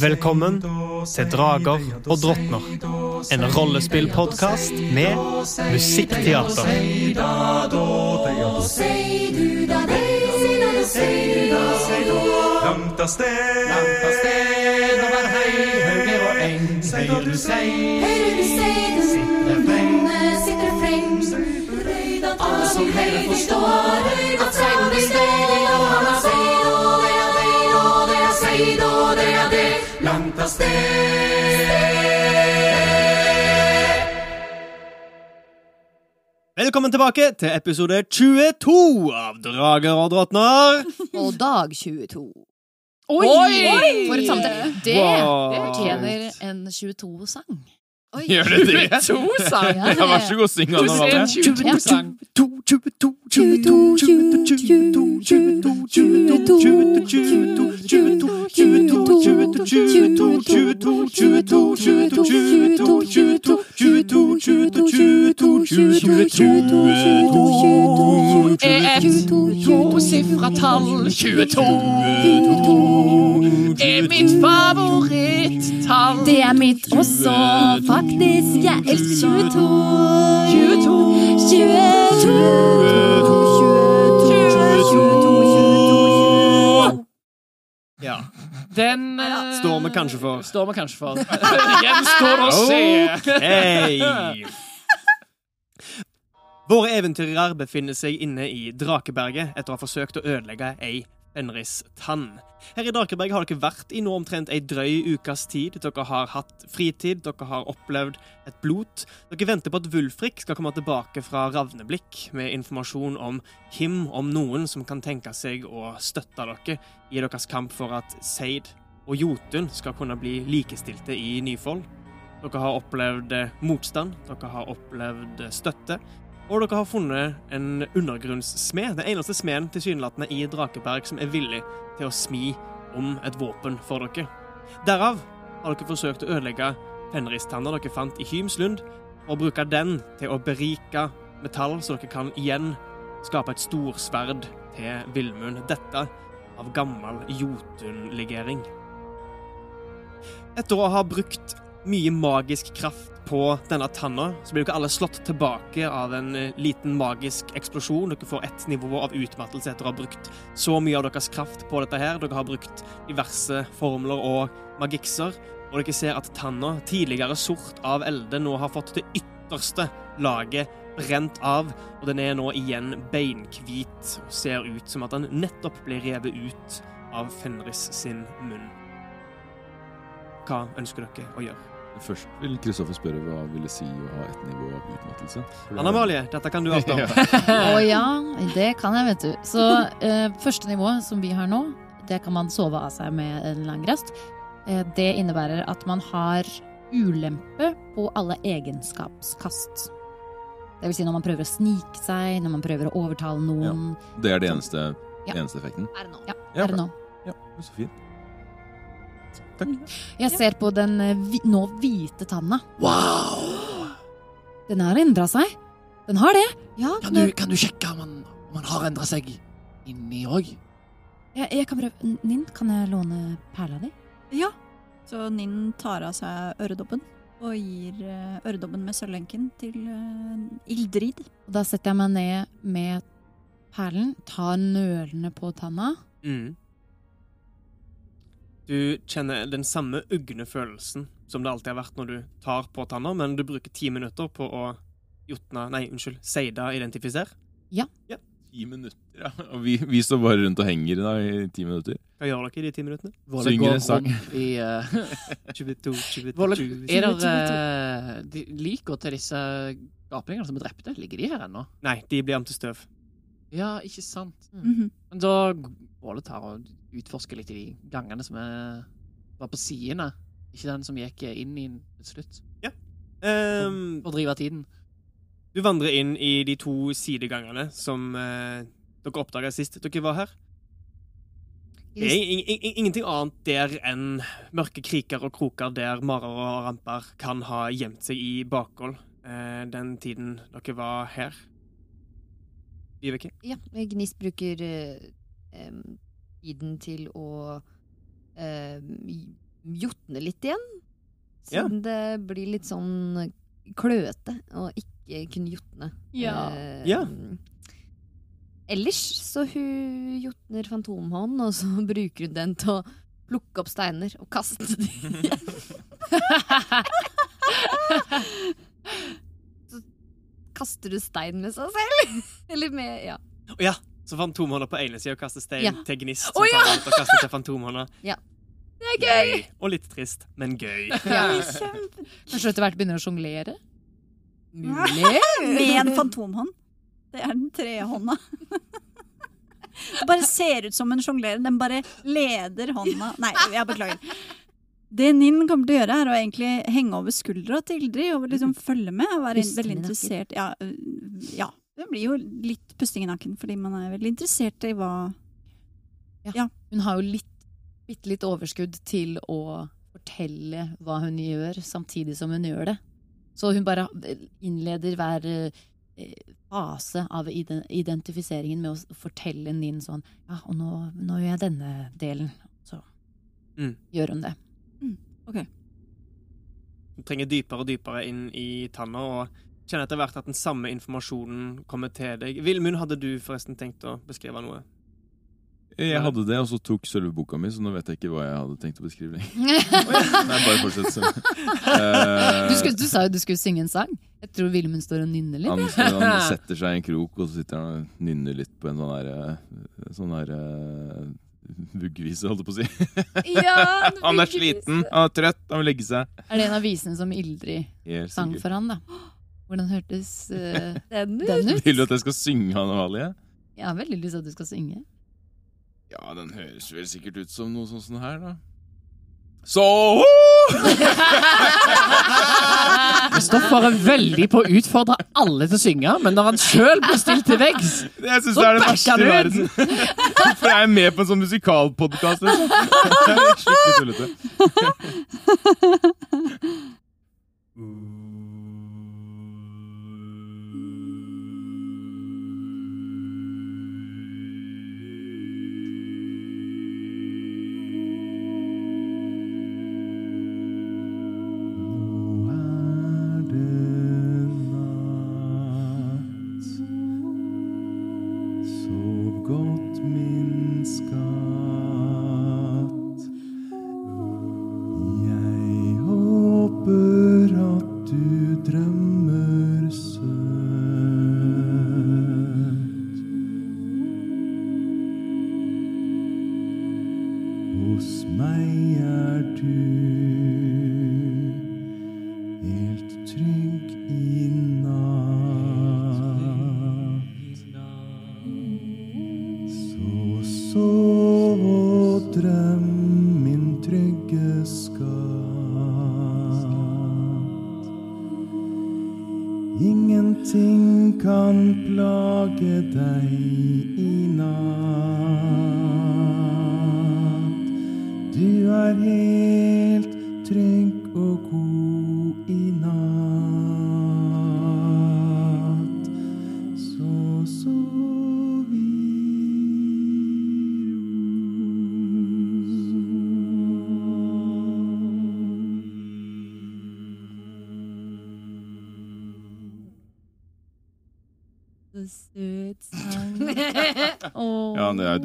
Velkommen til Drager og drottner. En rollespillpodkast med musikkteater. Langt av sted, over og eng, du sei, alle som hører forstår, At sei sted. Velkommen tilbake til episode 22 av Drager og drottner. Og dag 22. Oi! For et samtale. Det Wow. fortjener en 22-sang. Gjør det det? To sang. Ja, Ja, vær så god, syng den. En Amalie. 22-sang. 22, 22, 22, 22, Er et tosifra tall 22 er mitt favorittall. Det er mitt også, faktisk. Jeg elsker 22. 22. 22. 22. Ja. Den eh, Står vi kanskje for. Står vi kanskje for. Gjenstår å se. Våre eventyrere befinner seg inne i Drakeberget etter å ha forsøkt å ødelegge ei Fenris-tann. Her i Drakeberg har dere vært i nå omtrent ei drøy ukes tid. Dere har hatt fritid, dere har opplevd et blot. Dere venter på at Wulfrik skal komme tilbake fra Ravneblikk med informasjon om hvem, om noen, som kan tenke seg å støtte dere i deres kamp for at Seid og Jotun skal kunne bli likestilte i Nyfold. Dere har opplevd motstand, dere har opplevd støtte, og dere har funnet en undergrunnssmed, den eneste smeden tilsynelatende i Drakeberg som er villig til å smi om et våpen for dere. Derav har dere forsøkt å ødelegge Fenristanna dere fant i Hymslund, og bruke den til å berike metall, så dere kan igjen skape et storsverd til Villmund. Dette av gammel Jotun-legering. Etter å ha brukt mye magisk kraft på denne tanna, så blir dere alle slått tilbake av en eh, liten magisk eksplosjon. Dere får ett nivå av utmattelse etter å ha brukt så mye av deres kraft på dette her. Dere har brukt diverse formler og magikser, og dere ser at tanna, tidligere sort av elde, nå har fått det ytterste laget brent av, og den er nå igjen beinhvit og ser ut som at den nettopp ble revet ut av Fenris sin munn. Hva ønsker dere å gjøre? Først vil Kristoffer spørre hva vil det si å ha et nivå av utmattelse. Anna Malie, dette kan du alt om. Å ja, det kan jeg, vet du. Så eh, første nivå, som vi har nå, det kan man sove av seg med en lang rest. Eh, det innebærer at man har ulempe på alle egenskapskast. Det vil si når man prøver å snike seg, når man prøver å overtale noen. Det er det eneste, Ja. eneste effekten. Er det nå? Ja, Ja, er det nå. Ja, så fint. Takk. Jeg ser på den eh, nå hvite tanna. Wow! Den har endra seg. Den har det. Ja, Kan du, kan du sjekke om han, om han har endra seg inni òg? jeg, jeg kan prøve. Ninn, kan jeg låne perla di? Ja. Så Ninn tar av seg øredobben og gir eh, øredobben med sølvlenken til uh, Ildrid. Og da setter jeg meg ned med perlen, tar nølende på tanna. Mm. Du kjenner den samme ugne følelsen som det alltid har vært når du tar på tanna, men du bruker ti minutter på å jotna Nei, unnskyld, Seida identifisere. Ti minutter, ja. Og vi, vi står bare rundt og henger da i ti minutter. Hva gjør dere i de ti minuttene? Våle Synger en sang. i uh, 22, 22, Våle, 22. Er det uh, de Liker til disse gapingene som er drepte? Ligger de her ennå? Nei, de blir om til støv. Ja, ikke sant. Mhm. Men da går det til å utforske litt i de gangene som er, var på sidene. Ikke den som gikk inn i til slutt. Um, For å drive tiden. Du vandrer inn i de to sidegangene som uh, dere oppdaga sist dere var her. Det er in in ing- ingenting annet der enn mørke kriker og kroker der marer og ramper kan ha gjemt seg i bakhold eh, den tiden dere var her. Vibeke? Ja, Gnist bruker eh, tiden til å eh, jotne litt igjen. Ja. Siden det blir litt sånn kløete å ikke kunne jotne. Ja. Eh, Ja. Ellers så hun jotner fantomhånd, og så bruker hun den til å plukke opp steiner og kaste dem. så kaster du stein med seg selv. Eller med Ja. Oh, ja! Så fantomhånda på ene sida kaster stein Ja. til gnist, som oh, ja! tar og kaster til fantomhånda. Det er gøy! Og litt trist, men gøy. Ja. Kanskje du etter hvert begynner å sjonglere? Mulig? Med en fantomhånd. Det er den trehånda. Det bare ser ut som en sjonglerer. Den bare leder hånda Nei, jeg beklager. Det Ninn kommer til å gjøre, er å egentlig henge over skuldra til Ildrid og liksom følge med. Og være veldig interessert ja, øh, ja. Det blir jo litt pusting i nakken, fordi man er veldig interessert i hva Hun har jo litt, bitte litt overskudd til å fortelle hva hun gjør, samtidig som hun gjør det. Så hun bare innleder hver eh, fase av identifiseringen med å fortelle Ninn sånn Ja, og nå, nå gjør jeg denne delen. Så Mm. gjør hun det. Du trenger dypere og dypere inn i tanna og kjenner etter hvert at den samme informasjonen kommer til deg. Vilmund, hadde du forresten tenkt å beskrive noe? Jeg hadde det, og så tok selve boka mi, så nå vet jeg ikke hva jeg hadde tenkt å beskrive lenger. Nei, bare fortsett. Eh, Du, skulle, du sa jo du skulle synge en sang. Jeg tror Vilmund står og nynner litt. han, han setter seg i en krok, og så sitter han og nynner litt på en sånn her eh, Sånn her eh, vuggvise, holdt jeg på å si. Ja, Han er sliten, han er trøtt, han vil legge seg. Er det en av visene som Ildrid sang for han, da? Hvordan hørtes uh, Den, den ut? Vil du at jeg skal synge han Amalie? Jeg har veldig lyst til at du skal synge. Ja, den høres vel sikkert ut som noe sånn her, da. Så Kristoffer er veldig på å utfordre alle til å synge, men når han sjøl blir stilt til veggs Jeg syns Så det er det verste i du ut. verden. Hvorfor er jeg med på en sånn musikalpodkast? Liksom? Det er Skikkelig tullete.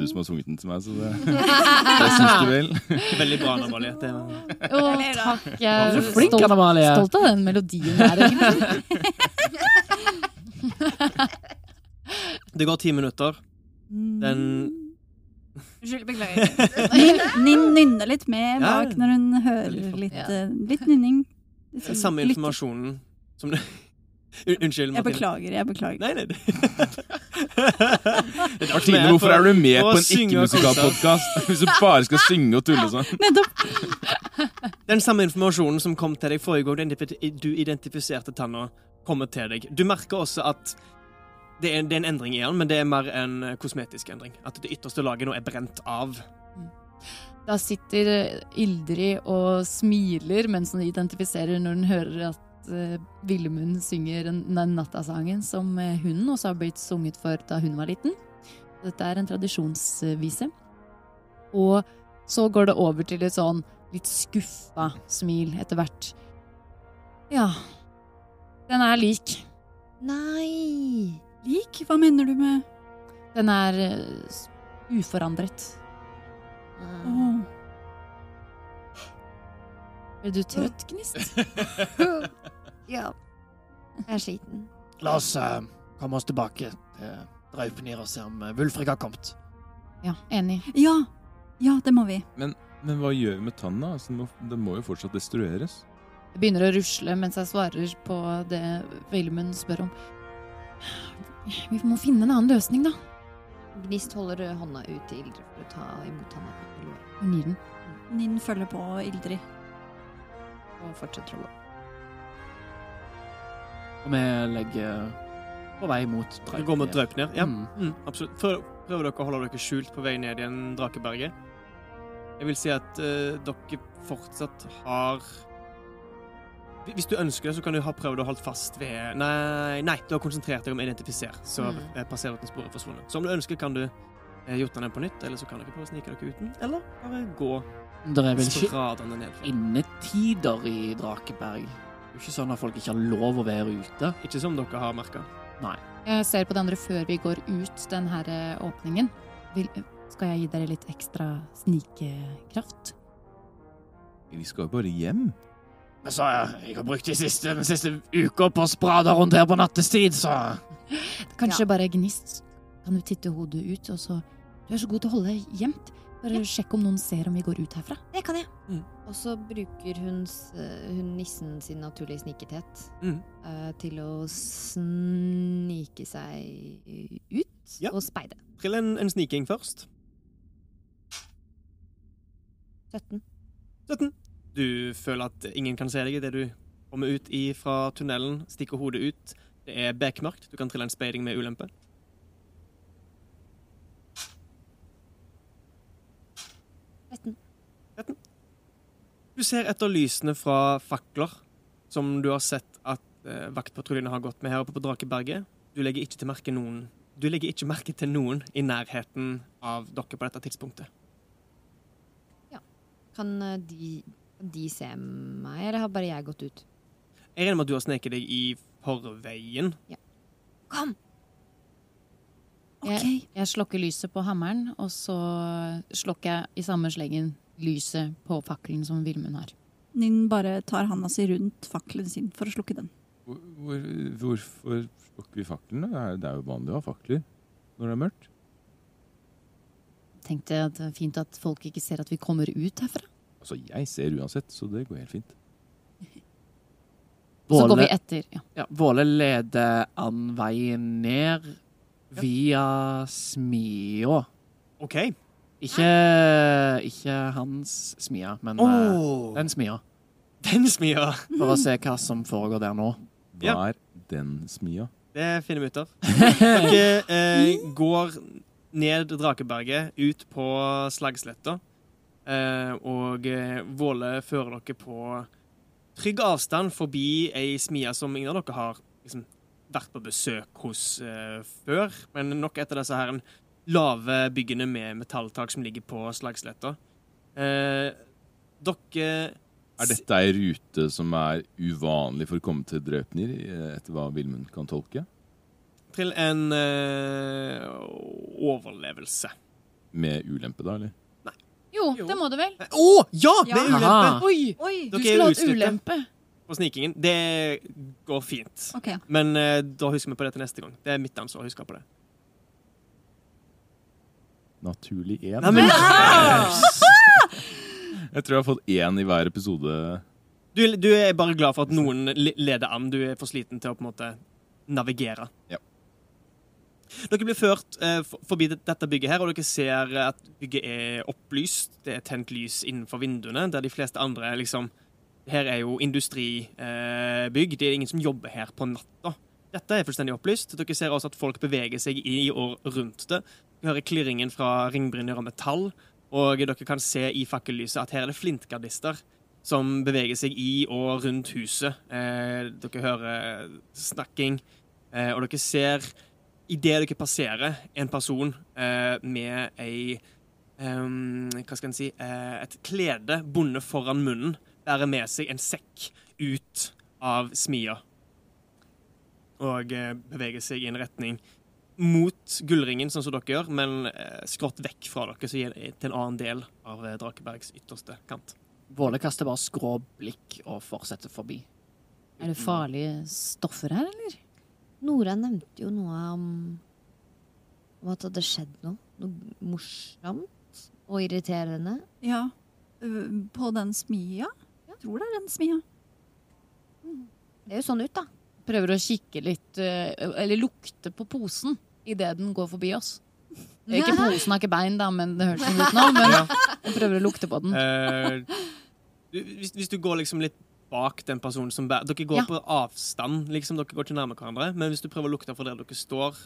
du som har sunget den til meg, så det, det syns du vel. Veldig bra, Anna Malie. Åh, takk. Jeg er flink, stolt, stolt av den melodien her, egentlig. Det går ti minutter. Den Unnskyld, beklager. Ninn, nynner litt med bak når hun hører litt, eh, litt nynning. Sånn samme informasjonen som det Unnskyld, Unnskyld, Jeg beklager, jeg beklager. Nei, nei. Martine, hvorfor er du med på en ikke-musikalpodkast hvis du bare skal synge og tulle sånn? Den samme informasjonen som kom til deg forrige gang du du identifiserte tanna, kommer til deg. Du merker også at det er, det er en endring i den, men det er mer en eh, kosmetisk endring. At det ytterste laget nå er brent av. Da sitter Ildrid og smiler mens hun identifiserer når hun hører at uh, Villemund synger den nattasangen som eh, hun også har blitt sunget for da hun var liten. Dette er en tradisjonsvise. Og så går det over til et sånn litt skuffa smil etter hvert. Ja, den er lik. Nei! Lik? Hva mener du med Den er uh, uforandret. uforandret. Åh, Er du trøtt, Gnist? Ja. Jeg er sliten. La oss eh, komme oss tilbake til Draupnir og se om eh, Wulfrik har kommet. Ja, enig. Ja. Ja, det må vi. Men hva gjør vi med tanna? Altså, den, må, den må jo fortsatt destrueres. Jeg begynner å rusle mens jeg svarer på det Villemund spør om. Vi må finne en annen løsning, da. Gnist holder hånda ut til Ildrid for å ta imot henne. Hun gir den. Ninn følger på Ildrid. Og fortsetter å gå. Og vi legger på vei mot Du går mot Draupnir? Ja, Mm. mm, absolutt. Prøv, prøver dere å holde dere skjult på vei ned igjen Drakeberget? Jeg vil si at uh, dere fortsatt har Hvis du ønsker det, så kan du ha prøvd å holde fast ved Nei, nei du har konsentrert deg om identifiser, så Mm. passerer sporet forsvunnet. Så om du ønsker, kan du eh, gjort den på nytt, eller så kan dere prøve å snike dere uten. Eller bare gå Det er vel ikke innetider i Drakeberg. Jo ikke sånn at folk ikke har lov å være ute. Ikke som dere har merka. Jeg ser på de andre før vi går ut den her eh, åpningen. Vil, skal jeg gi dere litt ekstra snikekraft? Vi skal jo bare hjem. Men så jeg, jeg har brukt de siste, den siste uka på å sprade rundt her på nattestid, så Kanskje bare gnist. Kan du titte hodet ut, og så Du er så god til å holde deg gjemt. Bare sjekk om noen ser om vi går ut herfra. Det kan jeg. Mm. Og så bruker hun, eh, hun nissen sin naturlige snikethet Mm. uh, til å snike seg ut Ja. og speide. Trill en, en sniking først. 17. 17. Du føler at ingen kan se deg idet du kommer ut i fra tunnelen, stikker hodet ut. Det er bekmørkt. Du kan trille en speiding med ulempe. Du ser etter lysene fra fakler, som du har sett at eh, vaktpatruljene har gått med her oppe på Drakeberget. Du legger ikke til merke noen Du legger ikke merke til noen i nærheten av dere på dette tidspunktet. Kan eh, de, de se meg, eller har bare jeg gått ut? Jeg regner med at du har sneket deg i forveien. Ja. Kom! Jeg, jeg slokker lyset på hammeren, og så slokker jeg i samme slengen lyset på fakkelen som Vilmund har. Ninn bare tar handa si rundt fakkelen sin for å slukke den. Hvor, hvor, hvorfor slukker vi faklene? Det er, det er jo vanlig å ha fakler når det er mørkt. Tenkte at det er fint at folk ikke ser at vi kommer ut herfra. Altså, jeg ser uansett, så det går helt fint. Så går vi etter. Ja. ja, Våle leder an veien ned via smia. OK. Ikke, ikke hans smia, men eh, Oh, den smia. den smia! For å se hva som foregår der nå. Hva Ja. er den smia? Det finner vi ut av. Dere eh, går ned Drakeberget, ut på Slagsletta. Eh, og eh, Våle fører dere på trygg avstand forbi ei smie som ingen av dere har liksom, vært på besøk hos eh, før. Men nok et av disse her lave byggene med metalltak som ligger på Slagsletta. Eh, dere Er dette ei rute som er uvanlig for å komme til Draupnir, etter hva Vilmund kan tolke? til en eh, overlevelse. Med ulempe, da, eller? Jo, Jo. det må du vel? Å! ja! Det er ulempe! Aha. Oi! Oi! Du skulle hatt ulempe. På snikingen. Det går fint. Okay. Men eh, da husker vi på det til neste gang. Det er mitt ansvar å huske på det. Naturlig én. Nei, men, Jeg tror jeg har fått én i hver episode. du, du er bare glad for at noen le- leder an. Du er for sliten til å på en måte navigere. Ja. Dere blir ført eh, for- forbi det- dette bygget her, og dere ser at bygget er opplyst. Det er tent lys innenfor vinduene, der de fleste andre liksom her er jo industribygg. Det er ingen som jobber her på natta. Dette er fullstendig opplyst. Dere ser også at folk beveger seg i og rundt det. Dere hører klirringen fra ringbrynjer og metall, og dere kan se i fakkellyset at her er det flintgardister som beveger seg i og rundt huset. Eh, dere hører snakking, eh, og dere ser idet dere passerer en person eh, med ei ehm, Hva skal en si eh, Et klede bundet foran munnen bærer med seg en sekk ut av smia. Og eh, beveger seg i en retning mot gullringen, sånn som dere gjør, men eh, skrått vekk fra dere, så gir til en annen del av eh, Drakebergs ytterste kant. Våle kaster bare skrå blikk og fortsetter forbi. Er det farlige stoffer her, eller? Nora nevnte jo noe om, om at det hadde skjedd noe. Noe morsomt og irriterende. Ja. På den smia? Jeg tror det er den smia. Det er jo sånn ut, da. Prøver å kikke litt, eh, eller lukte på posen idet den går forbi oss. Ikke posen har ikke bein, da, men det høres sånn ut nå. Men jeg prøver å lukte på den. Eh, hvis, hvis du går liksom litt bak den personen som bærer Dere går Ja. på avstand, liksom. Dere går ikke nærme hverandre. Men hvis du prøver å lukte fra der dere står,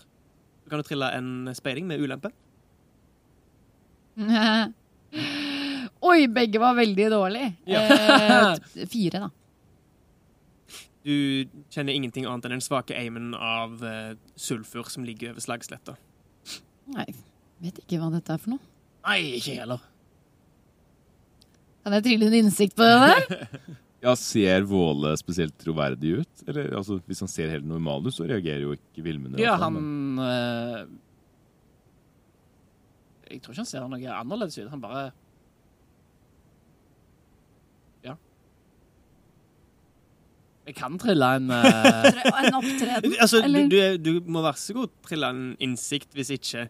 kan du trille en speiding med ulempe. Oi, begge var veldig dårlige. Ja. Eh, fire, da. Du kjenner ingenting annet enn den svake aimen av eh, sulfur som ligger over slagsletta. Nei, vet ikke hva dette er for noe. Nei, ikke heller. Kan jeg trille en innsikt på det der? Ja, Ser Våle spesielt troverdig ut? Eller altså, Hvis han ser helt normal ut, så reagerer jo ikke Vilmund. Ja, han eh, Jeg tror ikke han ser noe annerledes ut. Han bare Ja. Jeg kan trille en uh... En opptreden. Altså, du, Eller? du, er- du må være så god trille en innsikt hvis ikke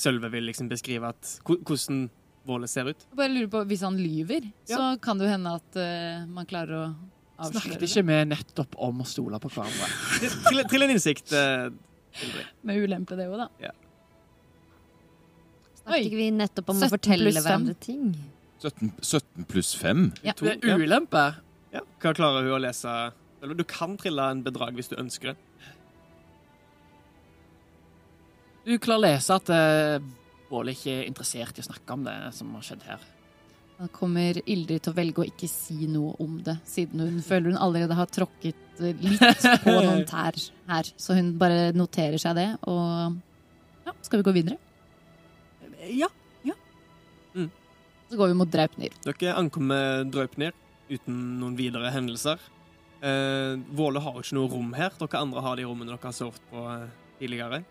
Sølve vil liksom beskrive at, hvordan Våle ser ut. Jeg bare lurer på, Hvis han lyver, Ja. så kan det jo hende at uh, man klarer å avsløre Snakket det. ikke vi nettopp om å stole på hverandre? Trill, trill en innsikt. Uh, Med ulempe, det òg, da. Snakket ikke vi nettopp om å fortelle hverandre ting? 17, 17 pluss 5? Ja. Det er ulempe. Ja. Hva klarer hun å lese? Eller Du kan trille en bedrag hvis du ønsker det. Du klarer å lese at Båle ikke er interessert i å snakke om det som har skjedd her. Da kommer Ildrid til å velge å ikke si noe om det, siden hun føler hun allerede har tråkket eh, litt på noen tær her. Så hun bare noterer seg det, og ja, skal vi gå videre? Ja. Så går vi mot Draupnir. Dere ankommer Draupnir uten noen videre hendelser. Eh, Våle har ikke noe rom her. Dere andre har de rommene dere har sovet på eh, tidligere.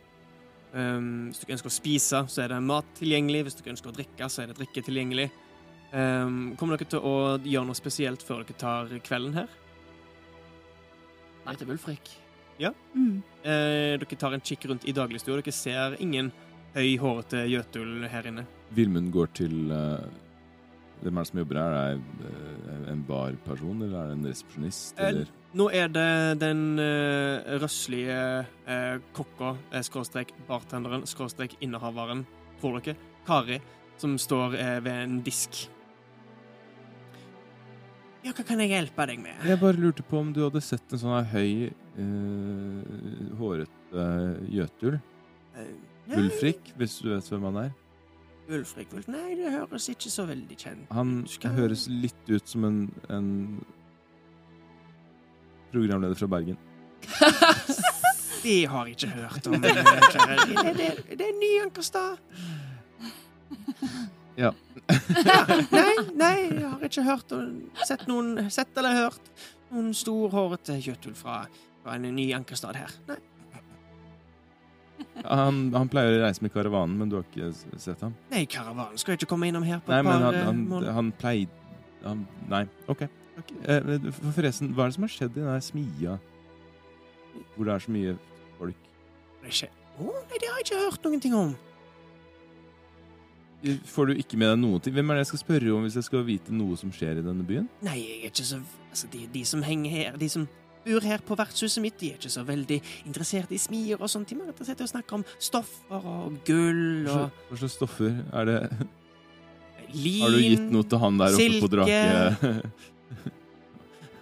Um, hvis dere ønsker å spise, så er det mat tilgjengelig. Hvis dere ønsker å drikke, så er det drikke tilgjengelig. Um, kommer dere til å gjøre noe spesielt før dere tar kvelden her? Nei, til Wulfrik. Mm. Eh, dere tar en kikk rundt i dagligstua. Dere ser ingen høy, hårete Jøtul her inne. Vilmund går til uh, Hvem er det som jobber her? Er det eh, en barperson, eller er det en resepsjonist? Eh, Eller? Nå er det den uh, røslige uh, kokka, skråstrek bartenderen, skråstrek innehaveren, tror dere, Kari, som står uh, ved en disk. Ja, hva kan jeg hjelpe deg med? Jeg bare lurte på om du hadde sett en sånn høy, uh, hårete Jøtul? Eh, nei, hvis du vet hvem han er? Ulfrik, Nei, det høres ikke så veldig kjent Han Skal- høres litt ut som en, en programleder fra Bergen. Det har jeg ikke hørt om. Det, det, det er ny Ankerstad. Ja. Ja, Nei, nei, jeg har ikke hørt og sett noen Sett eller hørt noen storhårete kjøttull fra, fra en ny Ankerstad her. Nei. Han, han pleier å reise med karavanen, men du har ikke sett ham? Nei, karavanen skal ikke komme innom her på Nei, et par han, eh, han, måneder. han pleide Nei, OK. okay. Eh, Forresten, hva er det som har skjedd i den smia? Hvor det er så mye folk? Det skjer- Å, nei, det har jeg ikke hørt noen ting om. Får du ikke med deg noe til? Hvem er det jeg skal spørre om hvis jeg skal vite noe som skjer i denne byen? Nei, jeg er ikke så Altså, de, de som henger her, de som bor her på vertshuset mitt, de er ikke så veldig interessert i smier og sånt. De er interessert i å snakke om stoffer og gull og hva slags stoffer er det? lin Har du gitt noe til han der oppe på silke. drake...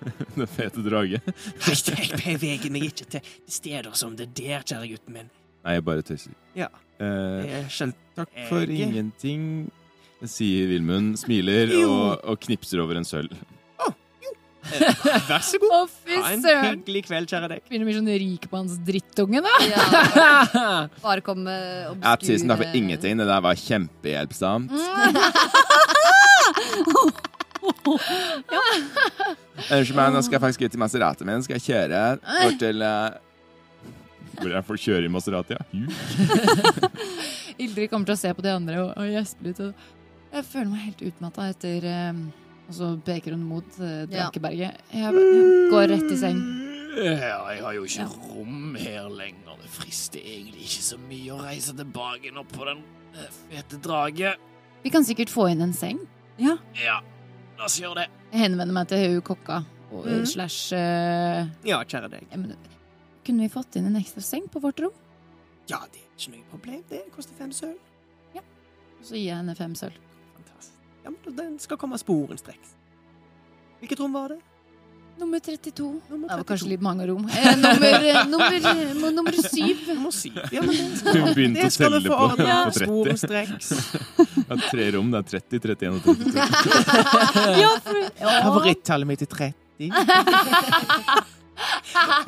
Den fete drage. Nei, jeg beveger meg ikke til steder som det der, kjære gutten min. Nei, jeg bare tøyser. Ja. Eh, takk for Jeg- ingenting, sier Vilmund, smiler og, og knipser over en sølv. Vær så god. Oh, Ha en hyggelig kveld, kjære deg. Begynner å bli sånn rik på hans drittunge, da. Ja, bare komme og Ja, tusen takk for ingenting. Det der var kjempehjelpsomt. Unnskyld meg, nå skal jeg faktisk ut i Maseraten min. Skal jeg kjøre bort til uh... Hvor jeg får kjøre i Maserati? Ja? Ildrid kommer til å se på de andre og, og gjespe litt. Og jeg føler meg helt utmatta etter eh, Og så peker hun mot eh, Ja. Drakeberget. Jeg, jeg går rett i seng. Ja, jeg har jo ikke Ja. rom her lenger. Det frister egentlig ikke så mye å reise tilbake nå på den eh, fete drage. Vi kan sikkert få inn en seng. Ja, la oss gjøre det. Jeg henvender meg til hun kokka. Og, Mhm. Slash eh, Ja, kjære deg. ja, men, Kunne vi fått inn en ekstra seng på vårt rom? Ja, det er ikke noe problem. Det koster fem sølv. Og så gir jeg henne fem sølv. Ja, men Den skal komme sporenstreks. Hvilket rom var det? Nummer 32. Nummer Det var kanskje litt mange rom. Eh, nummer, eh, nummer, eh, nummer syv. Nummer syv. Ja, men det Hun begynte det å skal telle få på, på 30. Sporenstreks. Er tre rom. Det er 30, 31 og 32. Favorittallet mitt er 30.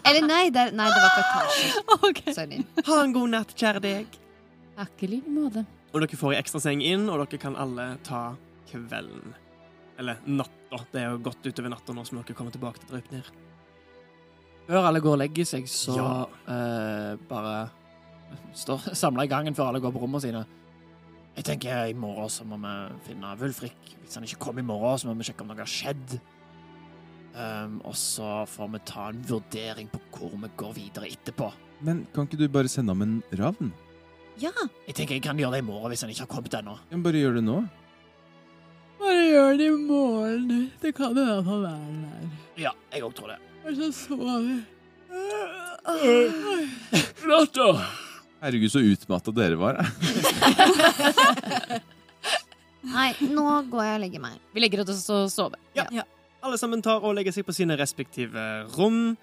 Eller nei, det, er- nei, det var ikke etasjer. Sorry. Ha en god natt, kjære deg. Takk i like måte. Og dere får ei ekstra seng inn, og dere kan alle ta kvelden. Eller natta. Det er jo godt utover natta nå som dere kommer tilbake til Draupnir. Før alle går og legger seg, så Ja. uh, bare står samla i gangen før alle går på rommene sine. Jeg tenker i morgen så må vi finne Wulfrik. Hvis han ikke kommer i morgen, så må vi sjekke om noe har skjedd. Um, og så får vi ta en vurdering på hvor vi går videre etterpå. Men kan ikke du bare sende ham en ravn? Ja, Jeg tenker jeg kan gjøre det i morgen hvis han ikke har kommet ennå. Bare gjør det nå. Bare gjør det i morgen. Det kan hvert fall være der. Ja, jeg òg tror det. Og så sover vi. Natta! Herregud, så utmatta dere var. Nei, nå går jeg og legger meg. Vi legger oss og sover. Ja, Alle sammen tar og legger seg på sine respektive rom.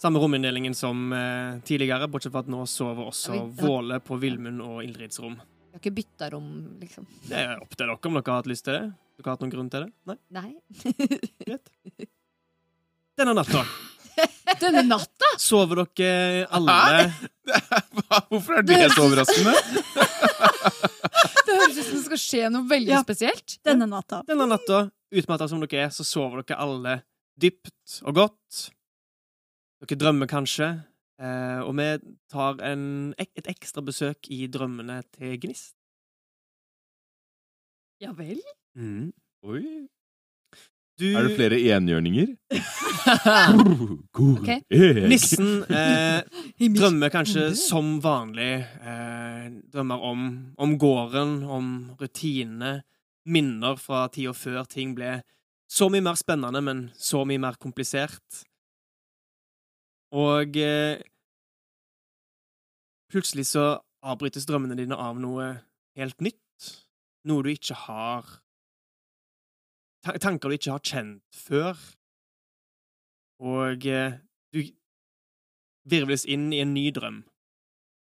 Samme rominndelingen som eh, tidligere, bortsett fra at nå sover også Ja, Våle på Vilmund og Ildrids rom. Jeg har ikke bytta rom, liksom. Det er opp til dere om dere har hatt lyst til det. Dere har hatt noen grunn til det? Nei? Nei. Greit. Denne natta Denne natta! sover dere alle Hvorfor er det så overraskende? Det høres ut som det skal skje noe veldig Ja. spesielt. Denne natta. Denne natta, utmatta som dere er, så sover dere alle dypt og godt. Dere drømmer kanskje, eh, og vi tar en, et ekstra besøk i drømmene til Gnist. Ja vel? Oi. Du, Er det flere enhjørninger? okay. Nissen eh, drømmer kanskje som vanlig. Eh, drømmer om, om gården, om rutinene, minner fra tida før ting ble så mye mer spennende, men så mye mer komplisert. Og eh, plutselig så avbrytes drømmene dine av noe helt nytt. Noe du ikke har Tanker du ikke har kjent før. Og eh, du virvles inn i en ny drøm.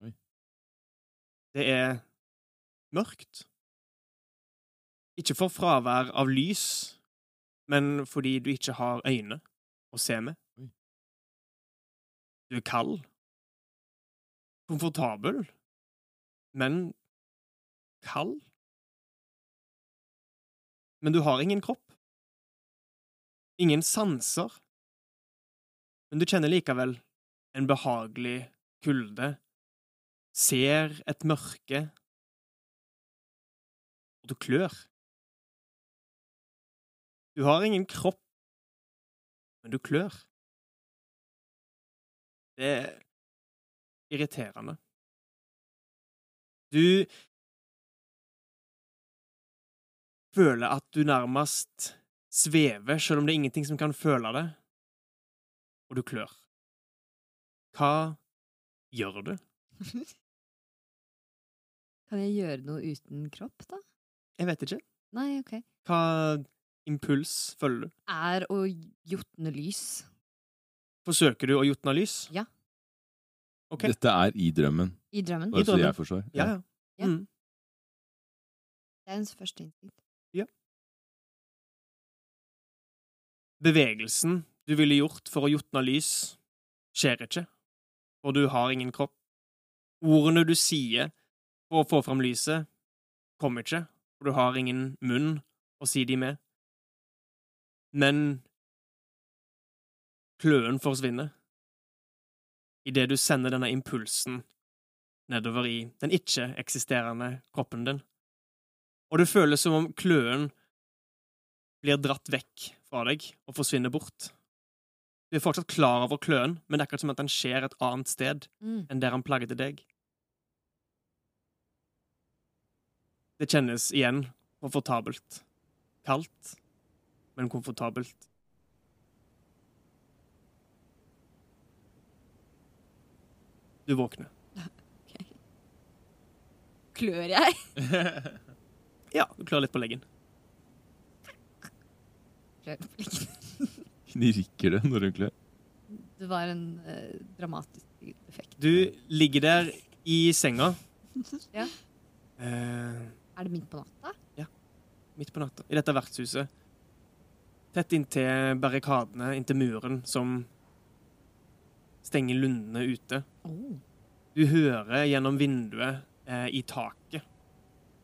Oi. Det er mørkt. Ikke for fravær av lys, men fordi du ikke har øyne å se med. Oi. Du er kald. Komfortabel, men kald. Men du har ingen kropp. Ingen sanser. Men du kjenner likevel en behagelig kulde. Ser et mørke. Og du klør. Du har ingen kropp, men du klør. Det er irriterende. Du føler at du nærmest svever, selv om det er ingenting som kan føle det, og du klør. Hva gjør du? Kan jeg gjøre noe uten kropp, da? Jeg vet ikke. Nei, OK. Hva impuls følger du? Er å jotne lys. Forsøker du å jotne lys? Ja. Okay. Dette er i drømmen, I drømmen. bare så drømmen. jeg forstår. Ja, ja. Ja. Mm. Det er ens første instinkt. Bevegelsen du ville gjort for å jotne lys, skjer ikke, for du har ingen kropp. Ordene du sier for å få fram lyset, kommer ikke, for du har ingen munn å si de med. Men kløen forsvinner idet du sender denne impulsen nedover i den ikke-eksisterende kroppen din. Og det føles som om kløen blir dratt vekk fra deg og forsvinner bort. Du er fortsatt klar over kløen, men det er akkurat som at den skjer et annet sted Mm. enn der han plagde deg. Det kjennes igjen komfortabelt. Kaldt, men komfortabelt. Du våkner. Klør jeg? Ja, du klør litt på leggen. Klør på leggen. Knirker det når hun klør? Det var en eh, dramatisk effekt. Du ligger der i senga. Ja. Eh, Er det midt på natta? Ja. midt på natta, i dette vertshuset. Tett inntil barrikadene, inntil muren, som stenger lundene ute. Du hører gjennom vinduet eh, i taket,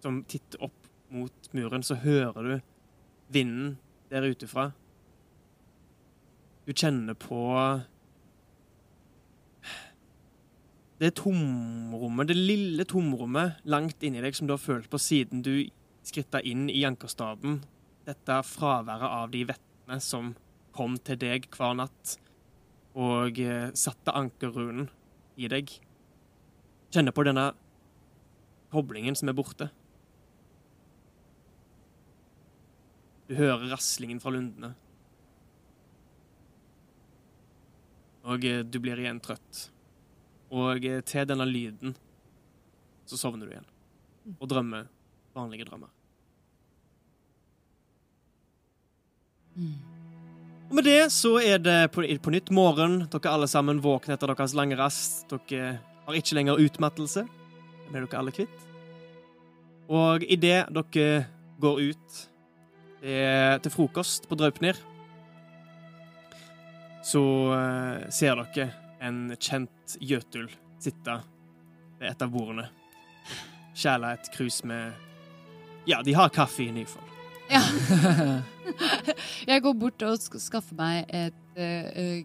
som titter opp mot muren, så hører du vinden der utefra. Du kjenner på det tomrommet, det lille tomrommet langt inni deg som du har følt på siden du skritta inn i ankerstaben. Dette fraværet av de vettene som kom til deg hver natt og eh, satte ankerrunen i deg. Kjenne på denne koblingen som er borte. Du hører raslingen fra lundene. Og eh, du blir igjen trøtt. Og eh, til denne lyden så sovner du igjen. Og drømmer vanlige drømmer. Og med det så er det på, på nytt morgen. Dere alle sammen våkner etter deres lange rast. Dere har ikke lenger utmattelse. Det ble dere alle kvitt. Og idet dere går ut til frokost på Draupnir, så eh, ser dere en kjent Jøtul sitte ved et av bordene. Kjæla et krus med Ja, de har kaffe i Nyfold. Ja. Jeg går bort og skaffer meg et uh,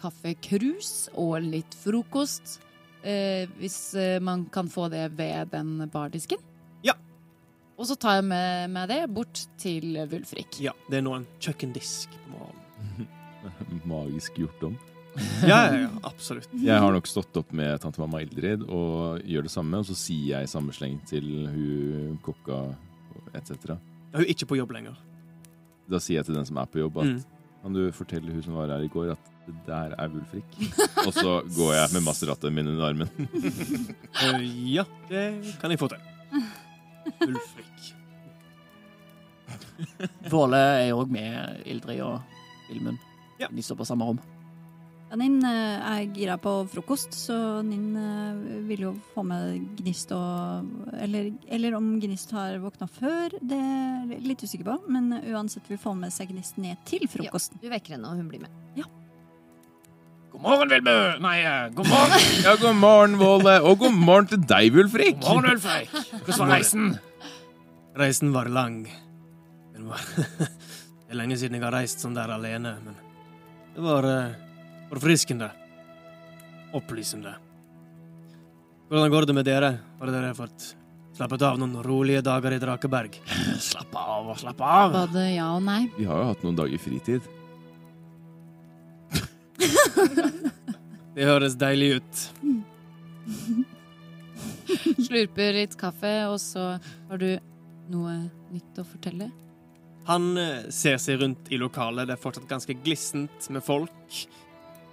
kaffekrus og litt frokost. Uh, hvis man kan få det ved den bardisken. Ja. Og så tar jeg med med det bort til Wulfrik. Ja, det er nå en kjøkkendisk på morgenen. Magisk gjort om. Ja, ja, ja, absolutt. Jeg har nok stått opp med tante mamma Ildrid og gjør det samme, og så sier jeg i samme sleng til hun kokka etc. Da er hun ikke på jobb lenger. Da sier jeg til den som er på jobb, at Mm. kan du fortelle hun som var her i går, at det der er Wulfrik? og så går jeg med Maseratet min under armen. uh, ja, det kan jeg få til. Ulfrik. Våle er òg med Ildrid og Ilmund. Ja. De står på samme rom. Ja, Ninn eh, er gira på frokost, så Ninn eh, vil jo få med Gnist og Eller, eller om Gnist har våkna før, det er jeg litt usikker på. Men uansett vil få med seg Gnist ned til frokosten. Ja, Du vekker henne, og hun blir med. Ja. God morgen, Vilbu! Nei, eh, god morgen! Ja, god morgen, Våle, og god morgen til deg, Wulfrik! God morgen, Ulfrik! Hvordan var reisen? Reisen var lang. Den var det er lenge siden jeg har reist sånn der alene, men det var forfriskende. Opplysende. Hvordan går det med dere? Har dere fått slappet av noen rolige dager i Drakeberg? Slapp av og slapp av. Både ja og nei. Vi har jo hatt noen dager fritid. Det høres deilig ut. Slurper litt kaffe, og så har du noe nytt å fortelle. Han eh, ser seg rundt i lokalet. Det er fortsatt ganske glissent med folk.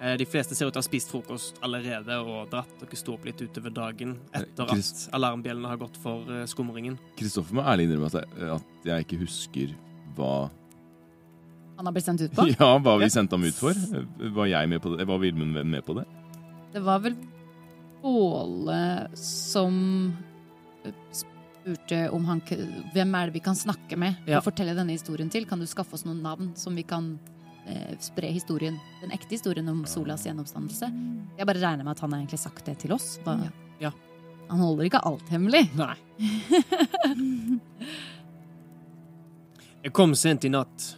Eh, De fleste ser ut til å ha spist frokost allerede og dratt. Dere sto opp litt utover dagen etter at alarmbjellene har gått for eh, skumringen. Kristoffer må ærlig innrømme at jeg, at jeg ikke husker hva Han har blitt sendt ut på. Ja, hva vi sendte ham ut for? Var jeg med på det? Var Vilmund med på det? Det var vel Båle som spurte om han Hvem er det vi kan snakke med Ja. å fortelle denne historien til? Kan du skaffe oss noen navn som vi kan eh, spre historien, den ekte historien om Solas gjenoppstandelse? Jeg bare regner med at han har egentlig sagt det til oss. Hva- Ja. Han holder ikke alt hemmelig. Nei. Jeg kom sent i natt.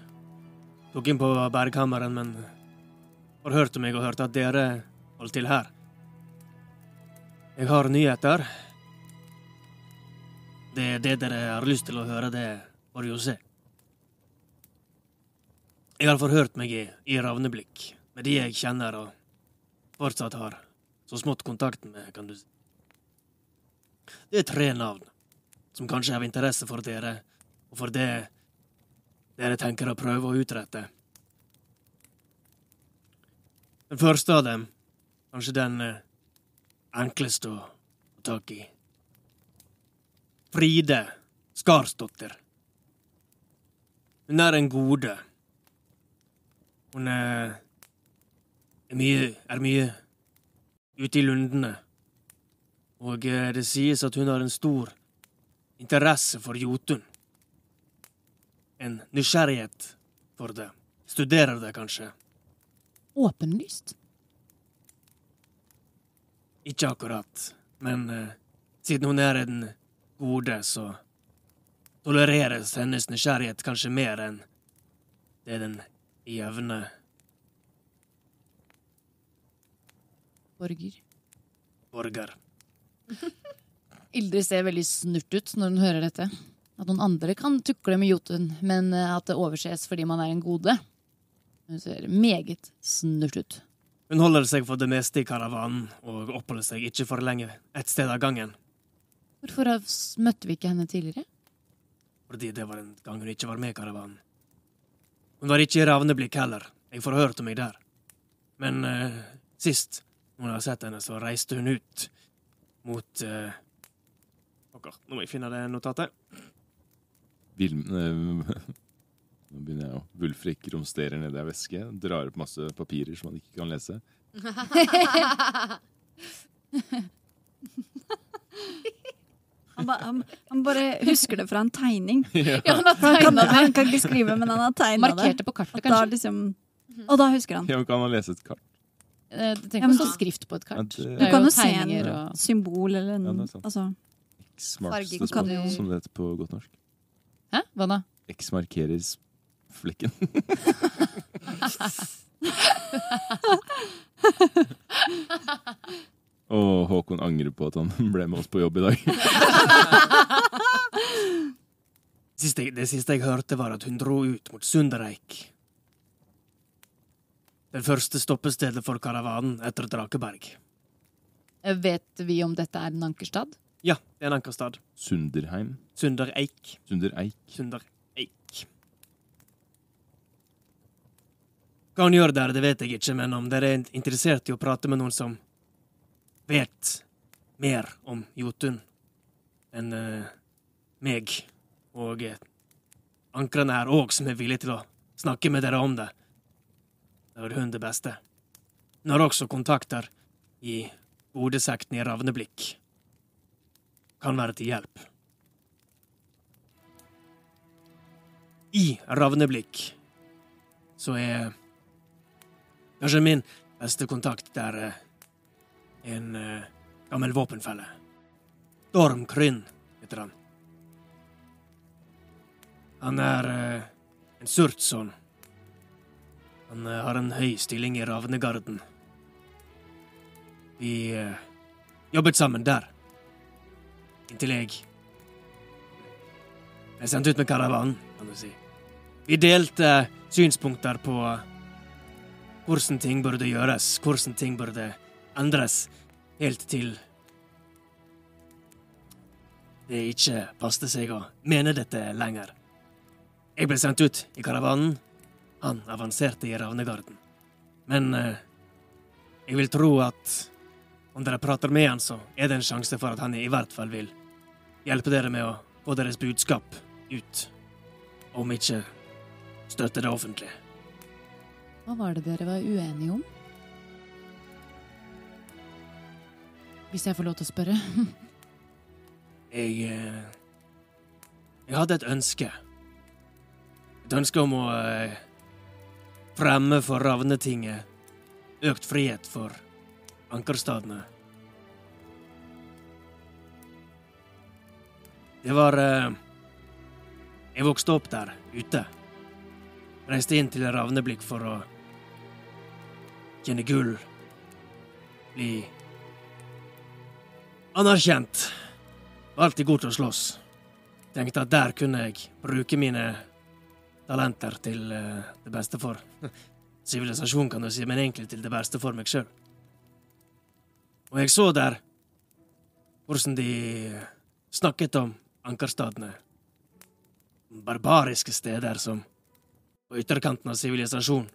Tok inn på bærekammeren, men forhørte meg og hørte at dere holdt til her. Jeg har nyheter. Det det dere har lyst til å høre, det får vi jo se. Jeg har forhørt meg i, i Ravneblikk, med de jeg kjenner og fortsatt har så smått kontakten med, kan du si. Det er tre navn som kanskje har interesse for dere, og for det dere tenker å prøve å utrette. Den første av dem, kanskje den eh, enkleste å få tak i. Fride Skarsdotter. Hun er en gode. Hun er, er mye er mye ute i lundene. Og eh, det sies at hun har en stor interesse for Jotun. En nysgjerrighet for det. Studerer det, kanskje. Åpenlyst. Ikke akkurat, men eh, siden hun er en gode, så tolereres hennes nysgjerrighet kanskje mer enn det den jevne Borger. borger. Ildrid ser veldig snurt ut når hun hører dette. At noen andre kan tukle med Jotun, men eh, at det overses fordi man er en gode. Hun ser meget snurt ut. Hun holder seg for det meste i karavanen og oppholder seg ikke for lenge ett sted av gangen, Hvorfor møtte vi ikke henne tidligere? fordi det var en gang hun ikke var med i karavanen. Hun var ikke i Ravneblikk heller, jeg forhørte meg der. Men eh, sist hun har sett henne, så reiste hun ut mot uh, Pokker, nå må jeg finne det notatet. Vil, eh, Nå begynner jeg å Wulfrik romsterer nedi ei veske, drar opp masse papirer som han ikke kan lese. Han, ba, han, han bare husker det fra en tegning. Ja, han har han, kan, det. han kan ikke skrive, men han har tegna det. Markerte på kartet, Da kanskje. liksom, og da husker han. Ja, men Kan han lese et kart? Eh, Tenk Ja, på men sånn skrift på et kart. det- Det Du kan jo se en og symbol eller en Ja, det altså, det jo- som det heter på godt norsk. Hæ? Hva da? X markerer flekken. Og Håkon angrer på at han ble med oss på jobb i dag. Siste, det siste jeg hørte, var at hun dro ut mot Sundereik. Det første stoppestedet for karavanen etter Drakeberg. Eh, Vet vi om dette er en ankerstad? Ja, det er en ankerstad. Sunderheim. Sundereik. Sundereik. Sundereik. Hva han gjør der, det vet jeg ikke, men om dere er interessert i å prate med noen som vet mer om Jotun enn eh, meg, og uh, ankrene her òg, som er villige til å snakke med dere om det, da er hun det beste. Hun har også kontakter i bodesekten i Ravneblikk. Kan være til hjelp. I Ravneblikk så er kanskje min beste kontakt der eh, en eh, gammel våpenfelle. Dorm Kryn heter han. Han er eh, en surtson. Han eh, har en høy stilling i Ravnegarden. Vi eh, jobbet sammen der. Inntil jeg ble sendt ut med karavanen, kan du si. Vi delte synspunkter på hvordan ting burde gjøres, hvordan ting burde endres, helt til det ikke passet seg å mene dette lenger. Jeg ble sendt ut i karavanen. Han avanserte i Ravnegarden. Men eh, jeg vil tro at om dere prater med han, så er det en sjanse for at han i hvert fall vil hjelpe dere med å få deres budskap ut. Om ikke støtte det offentlige. Hva var det dere var uenige om? Hvis jeg får lov til å spørre. Jeg eh, Jeg hadde et ønske. Et ønske om å eh, fremme for Ravnetinget økt frihet for ankerstadene. Det var eh, Jeg vokste opp der ute. Reiste inn til Ravneblikk for å kjenne gull. Bli anerkjent. Var alltid god til å slåss. Tenkte at der kunne jeg bruke mine talenter til eh, det beste for sivilisasjonen, kan du si, men egentlig til det beste for meg sjøl. Og jeg så der hvordan de snakket om ankerstadene. Barbariske steder som på ytterkanten av sivilisasjon.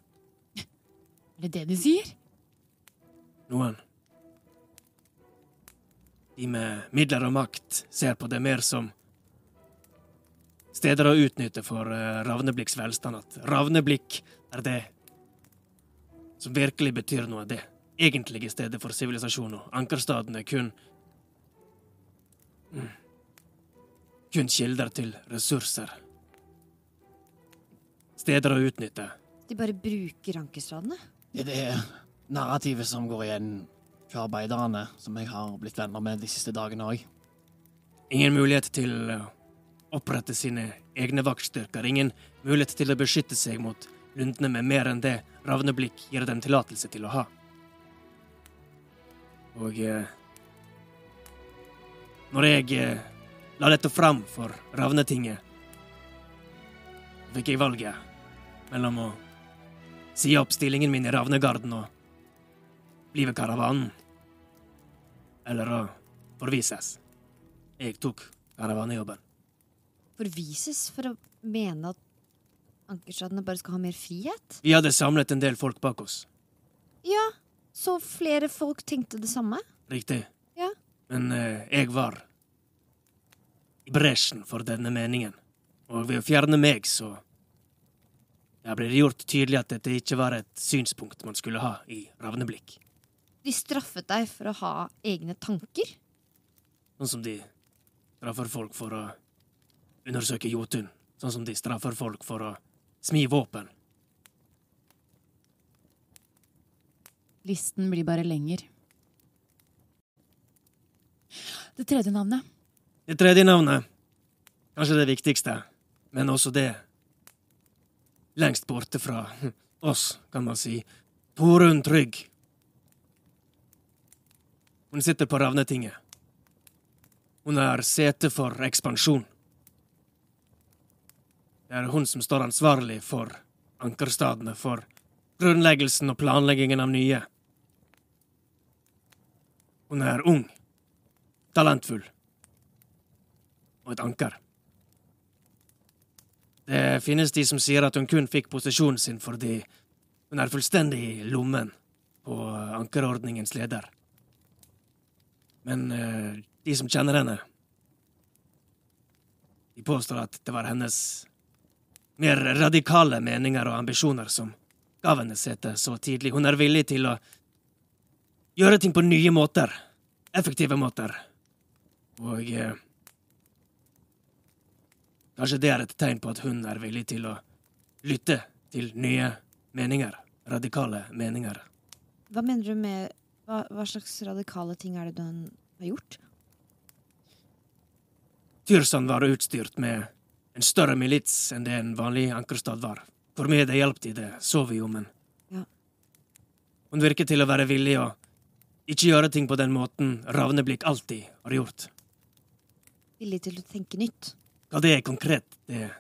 Er det det de sier? Noen. De med midler og makt ser på det mer som steder å utnytte for uh, Ravneblikks velstand. At Ravneblikk er det som virkelig betyr noe. Det egentlige stedet for sivilisasjon, og ankerstadene kun mm, Kun kilder til ressurser. Steder å utnytte. De bare bruker ankerstadene? Det er det narrativet som går igjen fra arbeiderne, som jeg har blitt venner med de siste dagene òg. Ingen mulighet til å opprette sine egne vaktstyrker. Ingen mulighet til å beskytte seg mot lundene med mer enn det Ravneblikk gir dem tillatelse til å ha. Og eh, Når jeg eh, la dette fram for Ravnetinget, fikk jeg valget mellom å si opp stillingen min i Ravnegarden og bli ved karavanen, eller å forvises. Jeg tok karavanejobben. Forvises for å mene at ankerstadene bare skal ha mer frihet? Vi hadde samlet en del folk bak oss. Ja, så flere folk tenkte det samme? Riktig. Ja. Men eh, jeg var i bresjen for denne meningen. Og ved å fjerne meg, så Der ble det gjort tydelig at dette ikke var et synspunkt man skulle ha i Ravneblikk. De straffet deg for å ha egne tanker? Sånn som de straffer folk for å undersøke Jotun. Sånn som de straffer folk for å smi våpen. Listen blir bare lenger. Det tredje navnet. Det tredje navnet, kanskje det viktigste, men også det lengst borte fra oss, kan man si. Torunn Trygg. Hun sitter på Ravnetinget. Hun er sete for ekspansjon. Det er hun som står ansvarlig for ankerstadene, for grunnleggelsen og planleggingen av nye. Hun er ung, talentfull og et anker. Det finnes de som sier at hun kun fikk posisjonen sin fordi hun er fullstendig i lommen på ankerordningens leder. Men eh, de som kjenner henne, de påstår at det var hennes mer radikale meninger og ambisjoner som gav henne setet så tidlig. Hun er villig til å gjøre ting på nye måter. Effektive måter. Og eh, Kanskje det er et tegn på at hun er villig til å lytte til nye meninger. Radikale meninger. Hva mener du med hva, hva slags radikale ting er det du har gjort? Tyrsan var utstyrt med en større milits enn det en vanlig ankerstad var. For meg det hjalp til, det så vi jo, men Ja. Hun virket til å være villig å ikke gjøre ting på den måten Ravneblikk alltid har gjort. Villig til å tenke nytt? Hva det er konkret, det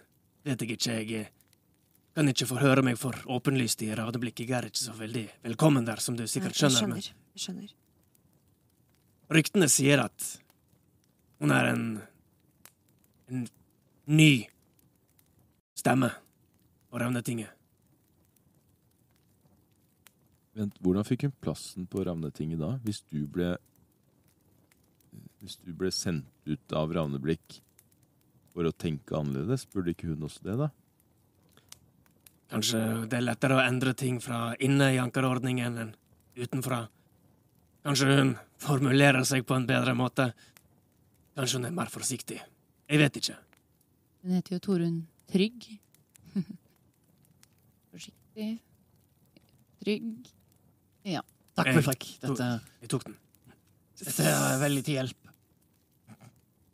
vet jeg ikke. Jeg kan ikke forhøre meg for åpenlyst i Ravneblikk. Jeg er ikke så veldig velkommen der, som du sikkert Nei, jeg skjønner. Jeg skjønner. ryktene sier at hun er en en ny stemme på Ravnetinget. Vent, hvordan fikk hun plassen på Ravnetinget da? Hvis du ble Hvis du ble sendt ut av Ravneblikk for å tenke annerledes, burde ikke hun også det, da? Kanskje det er lettere å endre ting fra inne i ankerordningen enn utenfra. Kanskje hun formulerer seg på en bedre måte. Kanskje hun er mer forsiktig. Jeg vet ikke. Hun heter jo Torunn Trygg. Forsiktig. Trygg. Ja. Takk, for Ulfrik. Dette, Jeg tok den. dette er veldig til hjelp.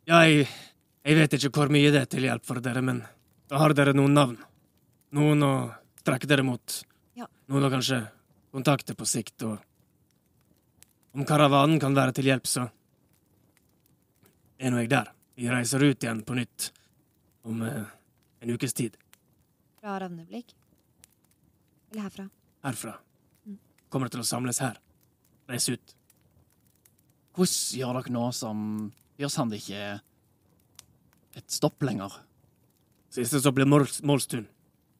Ja, jeg, jeg vet ikke hvor mye det er til hjelp for dere, men da har dere noen navn. Noen å strekke dere mot. Ja. Noen å kanskje kontakte på sikt, og om karavanen kan være til hjelp, så er nå jeg der. Vi reiser ut igjen på nytt om eh, en ukes tid. Fra Ravneblikk? Eller herfra? Herfra. Kommer til å samles her. Reise ut. Hvordan gjør dere nå som Gjør Sand ikke er et stopp lenger? Siste så Måls Målstun.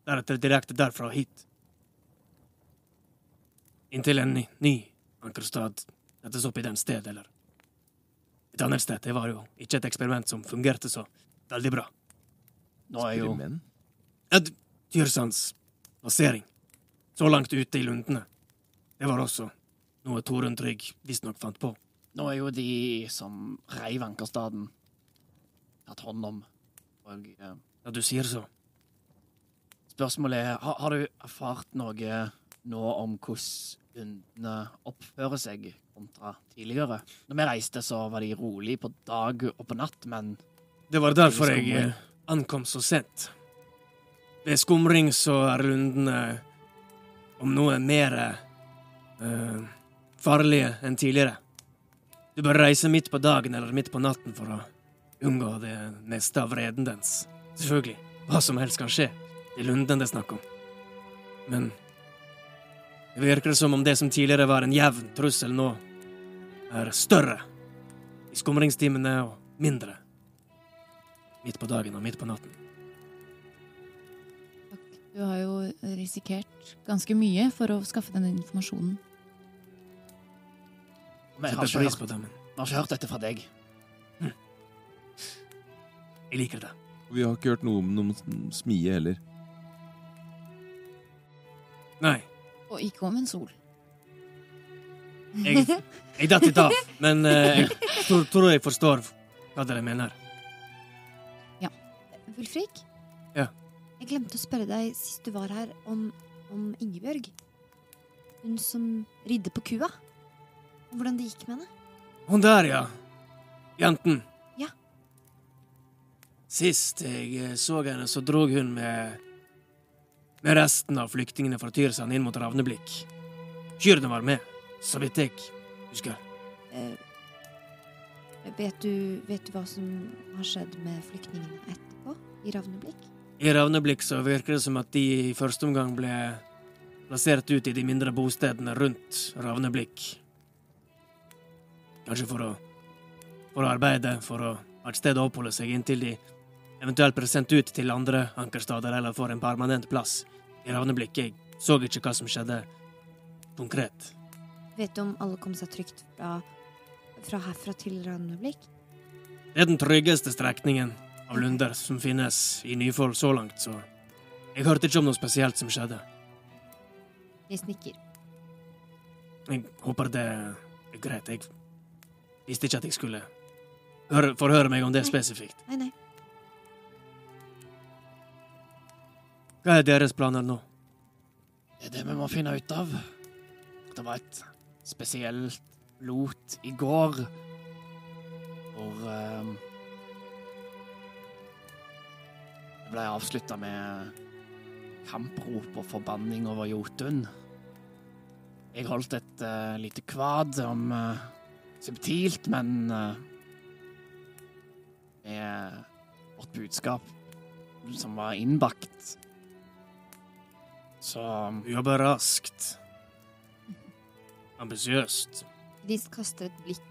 Deretter direkte derfra og hit. Inntil en ny, ny ankerstad settes opp i den sted, eller et annet sted. Det var jo ikke et eksperiment som fungerte så veldig bra. Nå er jo. Et Tyrsands plassering, så langt ute i lundene, det var også noe Torunn Trygg visstnok fant på. Nå er jo de som reiv Ankerstaden, tatt hånd om. Og eh, Ja, du sier så. spørsmålet er, har, har du erfart noe nå om hvordan kundene oppfører seg kontra tidligere? Når vi reiste, så var de rolig på dag og på natt, men Det var derfor jeg eh, ankom så sent. Ved skumring så er rundene om noe mer uh, farlige enn tidligere. Du bør reise midt på dagen eller midt på natten for å unngå det neste av vreden dens. Selvfølgelig, hva som helst kan skje. Det er lunden det er snakk om. Men det virker som om det som tidligere var en jevn trussel, nå er større. I skumringstimene og mindre. Midt på dagen og midt på natten. Du har jo risikert ganske mye for å skaffe denne informasjonen. vi har, ikke hørt, på det, men har ikke hørt dette fra deg. jeg liker det. Vi har ikke hørt noe om noen smie heller. Nei, Og ikke om en sol. jeg, jeg datt litt av, men eh, jeg tror, tror jeg forstår hva dere mener. Wulfrik? Ja. Jeg glemte å spørre deg sist du var her, om, om Ingebjørg. Hun som ridde på kua. Hvordan det gikk med henne. Hun der, ja. Jenten. Ja. Sist jeg eh, så henne, så drog hun med med resten av flyktningene fra Tyrsand inn mot Ravneblikk. Kyrne var med, så vidt jeg husker. Eh, vet, du, vet du hva som har skjedd med flyktningene etterpå? I Ravneblikk? I Ravneblikk så virker det som at de i første omgang ble plassert ut i de mindre bostedene rundt Ravneblikk. Kanskje for å, for å arbeide, for å ha et sted å oppholde seg inntil de eventuelt blir sendt ut til andre ankerstader eller får en permanent plass i Ravneblikk. Jeg så ikke hva som skjedde konkret. Vet du om alle kom seg trygt fra, fra herfra til Ravneblikk? Det er den tryggeste strekningen av lunder som finnes i Nyfold så langt, så jeg hørte ikke om noe spesielt som skjedde. Jeg snikker. Jeg håper det er greit. Jeg visste ikke at jeg skulle forhøre meg om det Nei. spesifikt. Nei, nei. Hva er deres planer nå? Det er det vi må finne ut av. Det var et spesielt lot i går hvor ehm, Det ble avslutta med kamprop og forbanning over Jotun. Jeg holdt et uh, lite kvad om uh, subtilt, men uh, med vårt budskap som var innbakt. Så jobber raskt. Ambisiøst. De kaster et blikk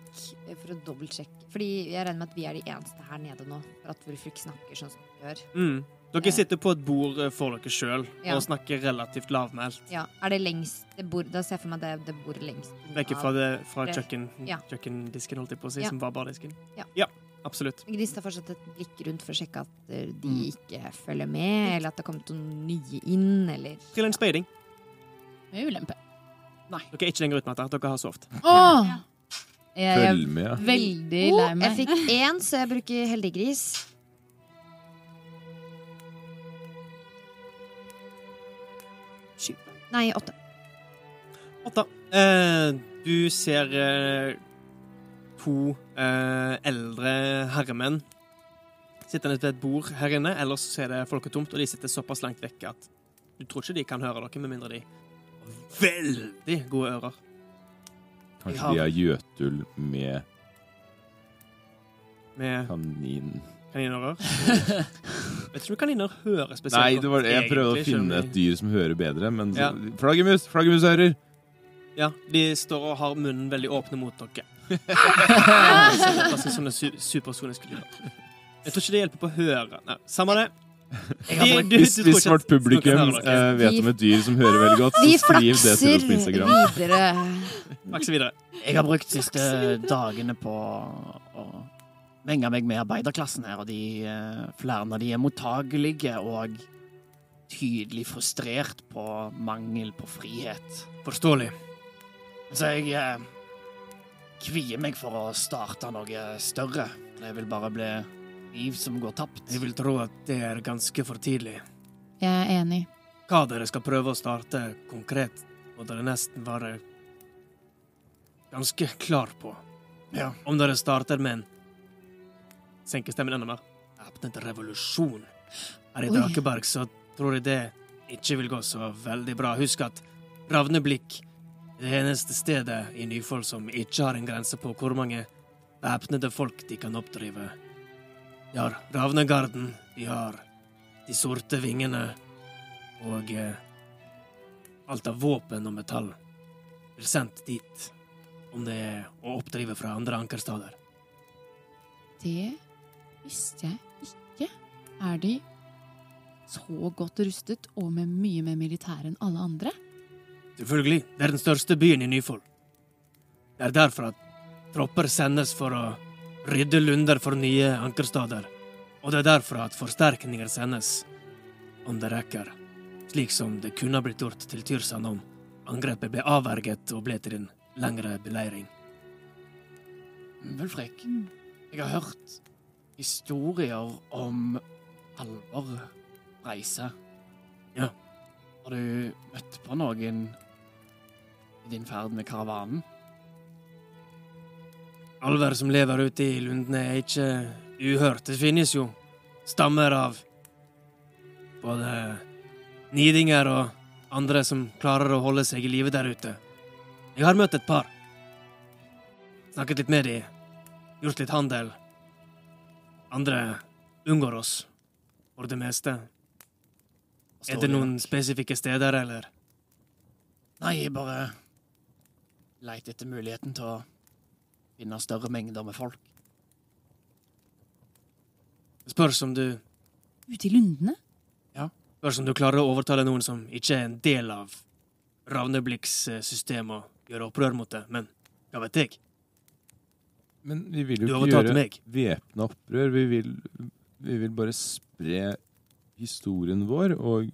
for å dobbeltsjekke. Fordi jeg regner med at vi er de eneste her nede nå. For at Wulfrik snakker sånn som vi gjør. Mm. Dere sitter på et bord eh, for dere sjøl Ja. og snakker relativt lavmælt. Ja, Er det lengst det bord, Da ser jeg for meg det, det bordet lengst. Vekk fra, det, fra kjøkken, ja. kjøkkendisken, holdt jeg på å si, Ja. som var bardisken. Ja. Ja. Absolutt. Gris tar fortsatt et blikk rundt for å sjekke at eh, de Mm. ikke følger med, eller at det har kommet noen nye inn, eller Trill en speiding. Med ulempe. Dere er ikke lenger utmatta. Dere har sovet. Åh! Jeg er Følg med, veldig Oh, lei Jeg meg. fikk én, så jeg bruker heldig gris. Sju. Nei, åtte. Åtta. Eh, du ser eh, to eh, eldre herremenn sittende ved et bord her inne. Ellers så er det folketomt, og de sitter såpass langt vekk at du tror ikke de kan høre dere, med mindre de har veldig gode ører. Kanskje de er Jøtul med Med kanin... kaninører. Vet ikke om kaniner hører spesielt Nei, det var, jeg prøvde å finne et dyr som hører bedre, men Ja. Flaggermus! Flaggermusører! Ja, de står og har munnen veldig åpne mot dere. Ganske sånne su supersoniske lyder. Jeg tror ikke det hjelper på å høre. Nei, samme det. De- du- Hvis, hvis vårt publikum eh, vet om et dyr som hører veldig godt, Vi så skriv det til flakser oss på Instagram. videre. Flakse videre. Jeg har brukt de siste dagene på å menge meg med arbeiderklassen her, og de, eh, flere av de er mottagelige og tydelig frustrert på mangel på frihet. Forståelig. Så jeg eh, kvier meg for å starte noe større. Det vil bare bli liv som går tapt. Jeg vil tro at det er ganske for tidlig. Jeg er enig. Hva dere skal prøve å starte konkret, må dere nesten være ganske klar på. Ja. Om dere starter med en Senker stemmen enda mer. Åpnet revolusjon. Her i. Drakeberg så tror jeg det ikke vil gå så veldig bra. Husk at Ravneblikk det eneste stedet i Nyfold som ikke har en grense på hvor mange væpnede folk de kan oppdrive. De har Ravnegarden, de har De sorte vingene og eh, alt av våpen og metall blir sendt dit om det er å oppdrive fra andre ankerstader. Det visste jeg ikke. Er de så godt rustet og med mye mer militær enn alle andre? Selvfølgelig. Det er den største byen i Nyfold. Det er derfor at tropper sendes for å rydde lunder for nye ankerstader. Og det er derfor at forsterkninger sendes om det rekker. Slik som det kunne ha blitt gjort til Tyrsand om angrepet ble avverget og ble til en lengre beleiring. Vulfrik, jeg har hørt historier om alvor reise. Ja. Har du møtt på noen din ferd med karavanen? Alver som lever ute i lundene, er ikke uhørt. Det finnes jo stammer av både nidinger og andre som klarer å holde seg i live der ute. Jeg har møtt et par. Snakket litt med de, gjort litt handel. Andre unngår oss, for det meste. Er det noen spesifikke steder, eller? Nei, bare leit etter muligheten til å finne større mengder med folk. Spørs om du Ute i lundene? Ja. Spørs om du klarer å overtale noen som ikke er en del av Ravneblikks eh, system, og gjøre opprør mot det, men hva vet jeg? Men vi vil jo ikke gjøre væpna opprør. Vi vil, vi vil bare spre historien vår og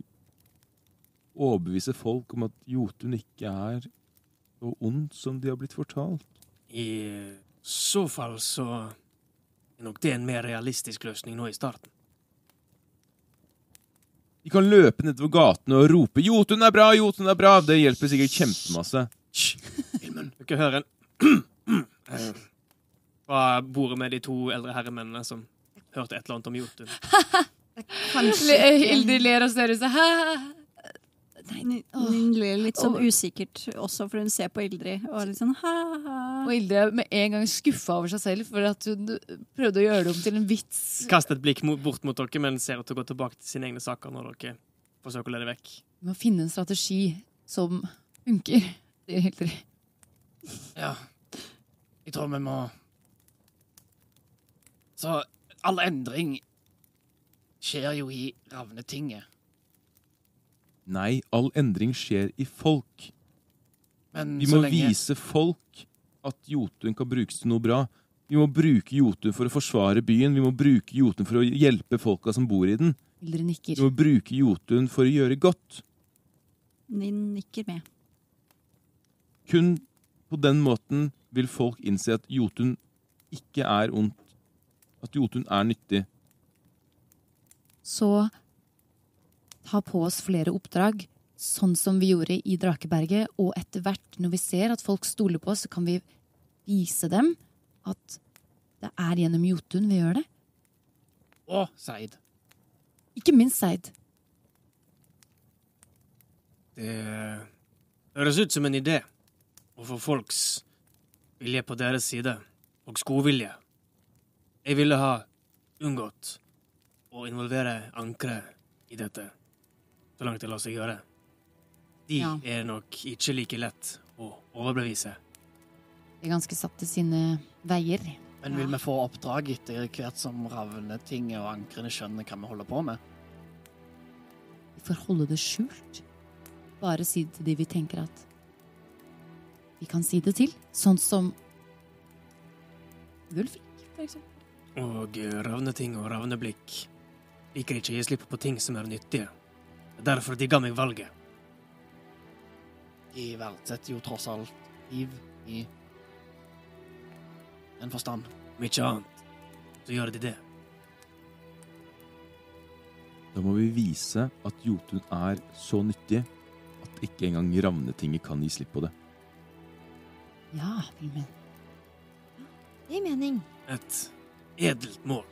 overbevise folk om at Jotun ikke er så ondt som de har blitt fortalt. I så fall så er nok det en mer realistisk løsning nå i starten. De kan løpe nedover gatene og rope 'Jotun er bra! Jotun er bra!' Det hjelper sikkert kjempemasse. Filmen. Du kan høre en eh, fra bordet med de to eldre herremennene som hørte et eller annet om Jotun. Kanskje Hilde ler og ser ut Hun ler litt sånn usikkert også, for hun ser på Ildrid og er litt sånn ha-ha. Og Ildrid er med en gang skuffa over seg selv for at hun prøvde å gjøre det om til en vits. Kast et blikk bort mot dere, men ser at hun går tilbake til sine egne saker når dere forsøker å lede vekk. Vi må finne en strategi som funker, sier Hilde. Ja. Jeg tror vi må Så all endring skjer jo i Ravnetinget. Nei, all endring skjer i folk. Men Vi så må lenge vise folk at Jotun kan brukes til noe bra. Vi må bruke Jotun for å forsvare byen. Vi må bruke Jotun for å hjelpe folka som bor i den. Ildre nikker. Vi må bruke Jotun for å gjøre godt. Nin nikker med. Kun på den måten vil folk innse at Jotun ikke er ondt. At Jotun er nyttig. Så ta på oss flere oppdrag, sånn som vi gjorde i Drakeberget. Og etter hvert, når vi ser at folk stoler på oss, så kan vi vise dem at det er gjennom Jotun vi gjør det. Og Seid. Ikke minst Seid. Det høres ut som en idé å få folks vilje på deres side, og skovilje. Jeg ville ha unngått å involvere ankeret i dette, så langt det lar seg gjøre. De Ja. er nok ikke like lett å overbevise. De er ganske satt til sine veier. Men vil vi få oppdrag etter hvert som Ravnetinget og ankrene skjønner hva vi holder på med? Vi får holde det skjult. Bare si det til de vi tenker at vi kan si det til. Sånn som Wulfrik, for eksempel. Og Ravneting og Ravneblikk liker ikke å gi slipp på ting som er nyttige. Det er derfor de ga meg valget. De verdsetter jo tross alt liv i en forstand. Om ikke annet, så gjør de det. Da må vi vise at Jotun er så nyttig at ikke engang Ravnetinget kan gi slipp på det. Ja, Vilmen. Det gir mening. Et edelt mål.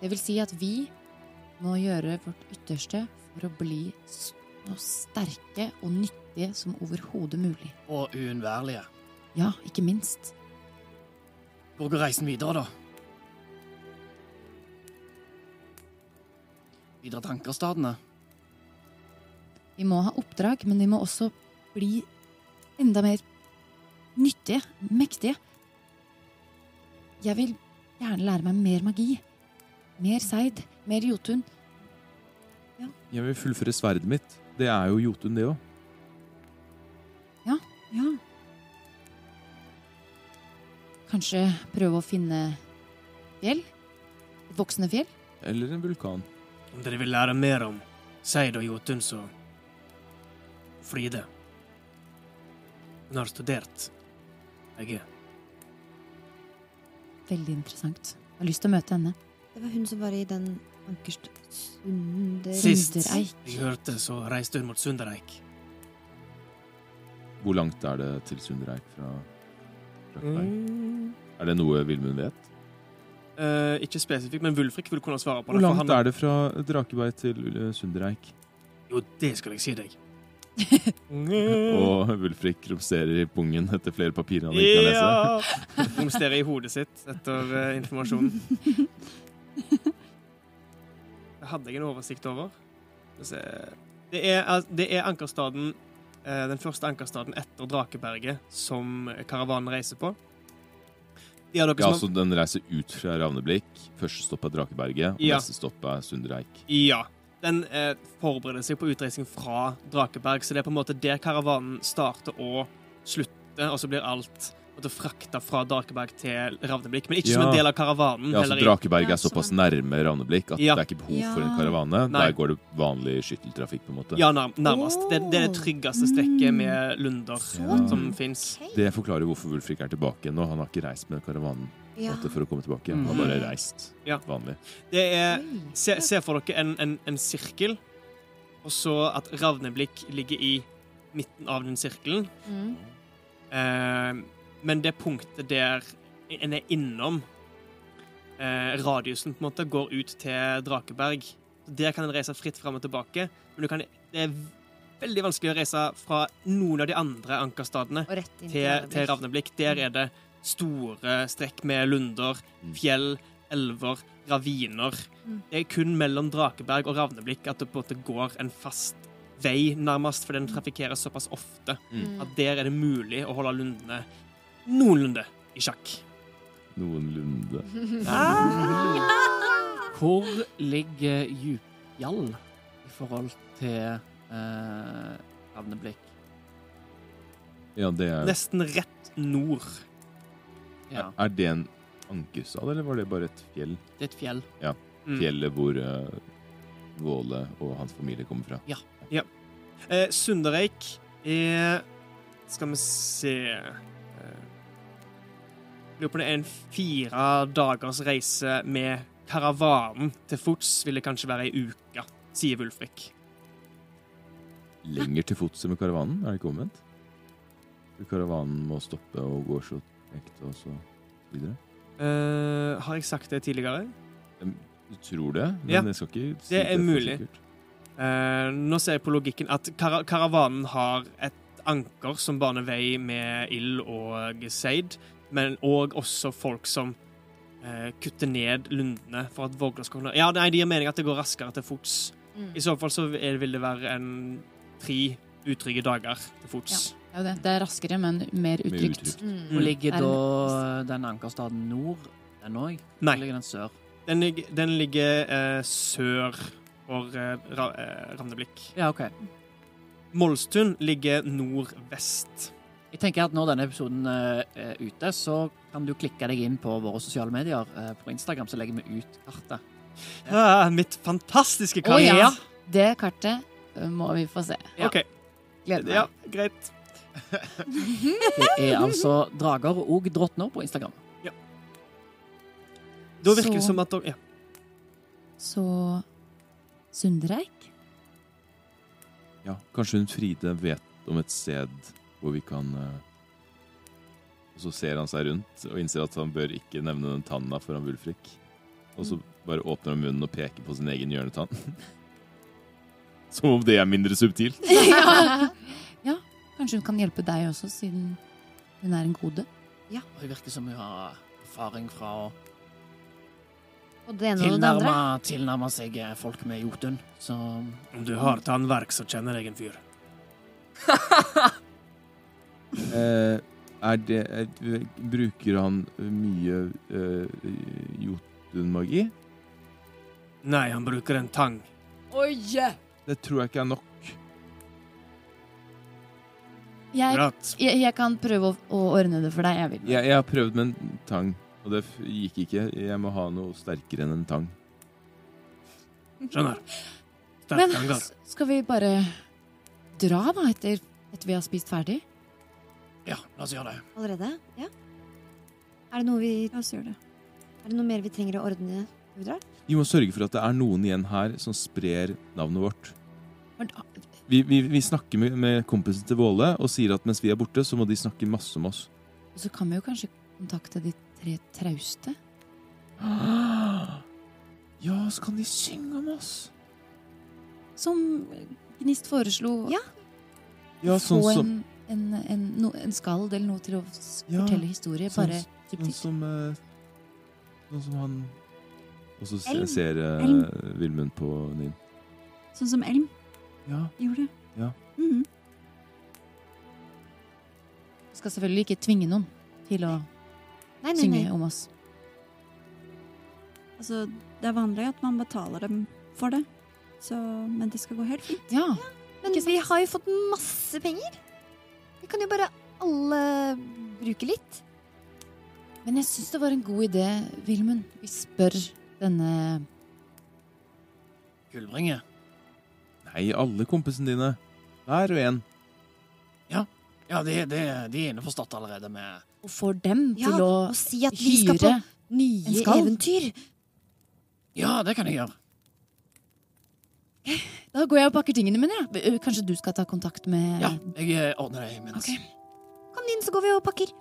Det vil si at vi må gjøre vårt ytterste for å bli så sterke og nyttige som overhodet mulig. Og uunnværlige. Ja, ikke minst. Hvor går reisen videre, da? Videre til ankerstadene? Vi må ha oppdrag, men vi må også bli enda mer nyttige, mektige. Jeg vil gjerne lære meg mer magi. Mer seid, mer Jotun. Jeg vil fullføre sverdet mitt. Det er jo Jotun, det òg. Ja. Kanskje prøve å finne fjell? Et voksende fjell? Eller en vulkan. Om dere vil lære mer om Seid og Jotun, så Fride. Hun har studert begge. Veldig interessant. Jeg har lyst til å møte henne. Det var hun som var i den Ankerst... Sunder... Sist Sundereik. jeg hørte, så reiste hun mot Sundereik. Hvor langt er det til Sundereik fra Drakeberg? Mm. Er det noe Vilmund vet? Eh, ikke spesifikt, men Wulfrik vil kunne svare på Hvor det. for langt han- er det fra Drakeberg til eh, Sundereik? Jo, det skal jeg si deg. Og Wulfrik romsterer i pungen etter flere papirer han ikke kan lese. Ja! Romsterer i hodet sitt etter uh, informasjonen. Hadde jeg en oversikt over. Det er, det er ankerstaden, eh, den første ankerstaden etter Drakeberget som karavanen reiser på. De Ja, som så Den reiser ut fra Ravneblikk. Første stopp er Drakeberget, og Ja. neste stopp er Sundreik. Ja. Den eh, forbereder seg på utreising fra Drakeberg, så det er på en måte der karavanen starter og slutter, og så blir alt måte frakta fra Drakeberg til Ravneblikk, men ikke som en del av karavanen. Ja, så Drakeberg er såpass sånn. nærme Ravneblikk at Ja. det er ikke behov for en karavane. Nei. Der går det vanlig skytteltrafikk, på en måte. Ja, nær, nærmest. Det, det er det tryggeste strekket med lunder Ja. som fins. Det forklarer hvorfor Wulfrik er tilbake nå. Han har ikke reist med karavanen Ja. for å komme tilbake. Mm. Han har bare reist Ja. vanlig. Det er Se, se for dere en, en, en sirkel, og så at Ravneblikk ligger i midten av den sirkelen. Mm. Eh, men det punktet der en er innom eh, radiusen, på en måte, går ut til Drakeberg. Der kan en reise fritt fram og tilbake, men du kan, det er veldig vanskelig å reise fra noen av de andre ankerstadene til, til Ravneblikk. Ravneblikk. Der er det store strekk med lunder, Mm. fjell, elver, raviner. Mm. Det er kun mellom Drakeberg og Ravneblikk at det på en måte går en fast vei, nærmest, for den trafikkeres såpass ofte Mm. at der er det mulig å holde lundene noenlunde i sjakk. Noenlunde. Hvor ligger Djupjall i forhold til eh, Ravneblikk? Ja, det er Nesten rett nord. Ja, Er det en ankerstad, eller var det bare et fjell? det er et fjell. Ja. Fjellet hvor uh, Våle og hans familie kommer fra. Eh, Sundereik er Skal vi se Lurer på det er en fire dagers reise med karavanen til fots. Vil det kanskje være ei uke, sier Wulfrik. Lenger til fots enn med karavanen? Er det ikke omvendt? Karavanen må stoppe og gå så ekte og så videre? Uh, har jeg sagt det tidligere? Du tror det, men Ja, jeg skal ikke si det er for mulig. Eh, nå ser jeg på logikken at kar karavanen har et anker som baner vei med ild og seid, men òg også folk som eh, kutter ned lundene for at vogler skal kunne Ja, nei, det gir mening at det går raskere til fots. Mm. I så fall så er, vil det være en tre utrygge dager til fots. Ja. Ja, det. Det er raskere, men mer Mer utrygt. utrygt. Mm. Hvor ligger Er da den ankerstaden nord? Den òg? Nei, Ligger den sør? den, den ligger eh, sør for eh, eh, Ravneblikk. Ja, OK. Molstun ligger nordvest. Jeg tenker at Når denne episoden eh, er ute, så kan du klikke deg inn på våre sosiale medier. Eh, på Instagram så legger vi ut kartet. Ah, mitt fantastiske Å Oh, ja! Det kartet må vi få se. Ja. OK. Gleder meg. Ja, greit. Det er altså drager og drottner på Instagram. Ja. Da virker det som at dere ja. Så Sundreik? Ja, kanskje hun Fride vet om et sted hvor vi kan eh, Og så ser han seg rundt og innser at han bør ikke nevne den tanna foran Wulfrik. Og så bare åpner han munnen og peker på sin egen hjørnetann. Som om det er mindre subtilt. ja. ja. Kanskje hun kan hjelpe deg også, siden hun er en kode. Og Det virker som hun har erfaring fra å Og det ene og det andre. tilnærme, tilnærme seg eh, folk med Jotun. Så Om du har tannverk, så kjenner jeg en fyr. Eh, er det er, Bruker han mye uh, Jotun-magi? Nei, han bruker en tang. Oi! Det tror jeg ikke er nok. Jeg, jeg, jeg kan prøve å, å ordne det for deg. Jeg vil. Jeg, jeg har prøvd med en tang, og det gikk ikke. Jeg må ha noe sterkere enn en tang. Skjønner. Sterk Men skal vi bare dra, da, etter, etter vi har spist ferdig? Ja, la oss gjøre det. Allerede? Ja. Er det noe vi La oss gjøre det. Er det noe mer vi trenger å ordne når vi drar? Vi må sørge for at det er noen igjen her som sprer navnet vårt. Men, ah, Vi, vi, vi snakker med, med kompisen til Våle og sier at mens vi er borte, så må de snakke masse om oss. Og Så kan vi jo kanskje kontakte de tre trauste? Ja, så kan de synge om oss. Som Gnist foreslo. Ja. Ja, sånn få som, en, en, en, no, en skald eller noe til å Ja, fortelle historie. sånn- Bare sånn subtilt. som eh, Sånn som han Og så Elm. ser uh, Vilmund på Nin. Sånn som Elm Ja. gjorde. Ja. Mhm. Skal selvfølgelig ikke tvinge noen til å Nei, nei, synge nei. om oss. Altså, det er vanlig at man betaler dem for det. Så, men det skal gå helt fint. Ja. Men vi har jo fått masse penger. Vi kan jo bare alle bruke litt. Men jeg syns det var en god idé, Vilmund. Vi spør denne Gullbringe. Nei, alle kompisene dine. Hver og en. Ja, de, de, de er innforstått allerede med Og får dem Ja, til å og si at vi skal på nye eventyr. Ja, det kan jeg gjøre. Da går jeg og pakker tingene mine. Ja. Kanskje du skal ta kontakt med Ja, jeg eh, ordner det imens. Okay. Kom inn, så går vi og pakker.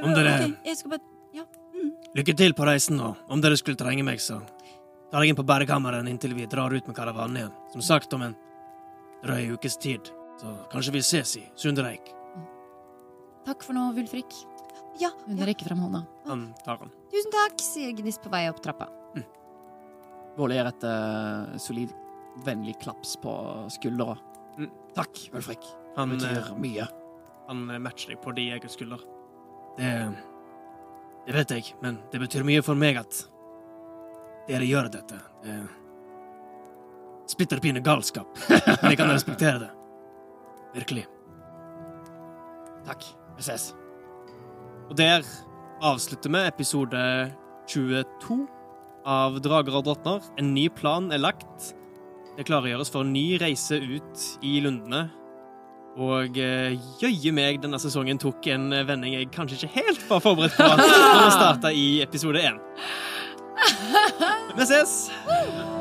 Om dere- okay, jeg skal bare Lykke til på reisen, og om dere skulle trenge meg, så tar jeg inn på bærekammeren inntil vi drar ut med karavanen igjen. Som sagt, om en drøy ukes tid. Så kanskje vi ses i Sundereik. Takk for nå, Vulfrik. Ja, Hun ja. rekker fram hånda. Han tar den. Tusen takk, sier Gnist på vei opp trappa. Våle gir et uh, solid, vennlig klaps på skuldra. Mm. Takk, Ulfrik. Han, Det eh, betyr mye. han eh, matcher deg på de egen skulder. Det Det vet jeg, men det betyr mye for meg at dere gjør dette. Det splitter pine galskap, men jeg kan respektere det. Virkelig. Takk. Vi ses. Og der avslutter vi episode 22 av Drager og drottner. En ny plan er lagt. Det klargjøres for en ny reise ut i lundene. Og eh, jøye meg, denne sesongen tok en eh, vending jeg kanskje ikke helt var forberedt på når vi starta i episode én. Vi ses!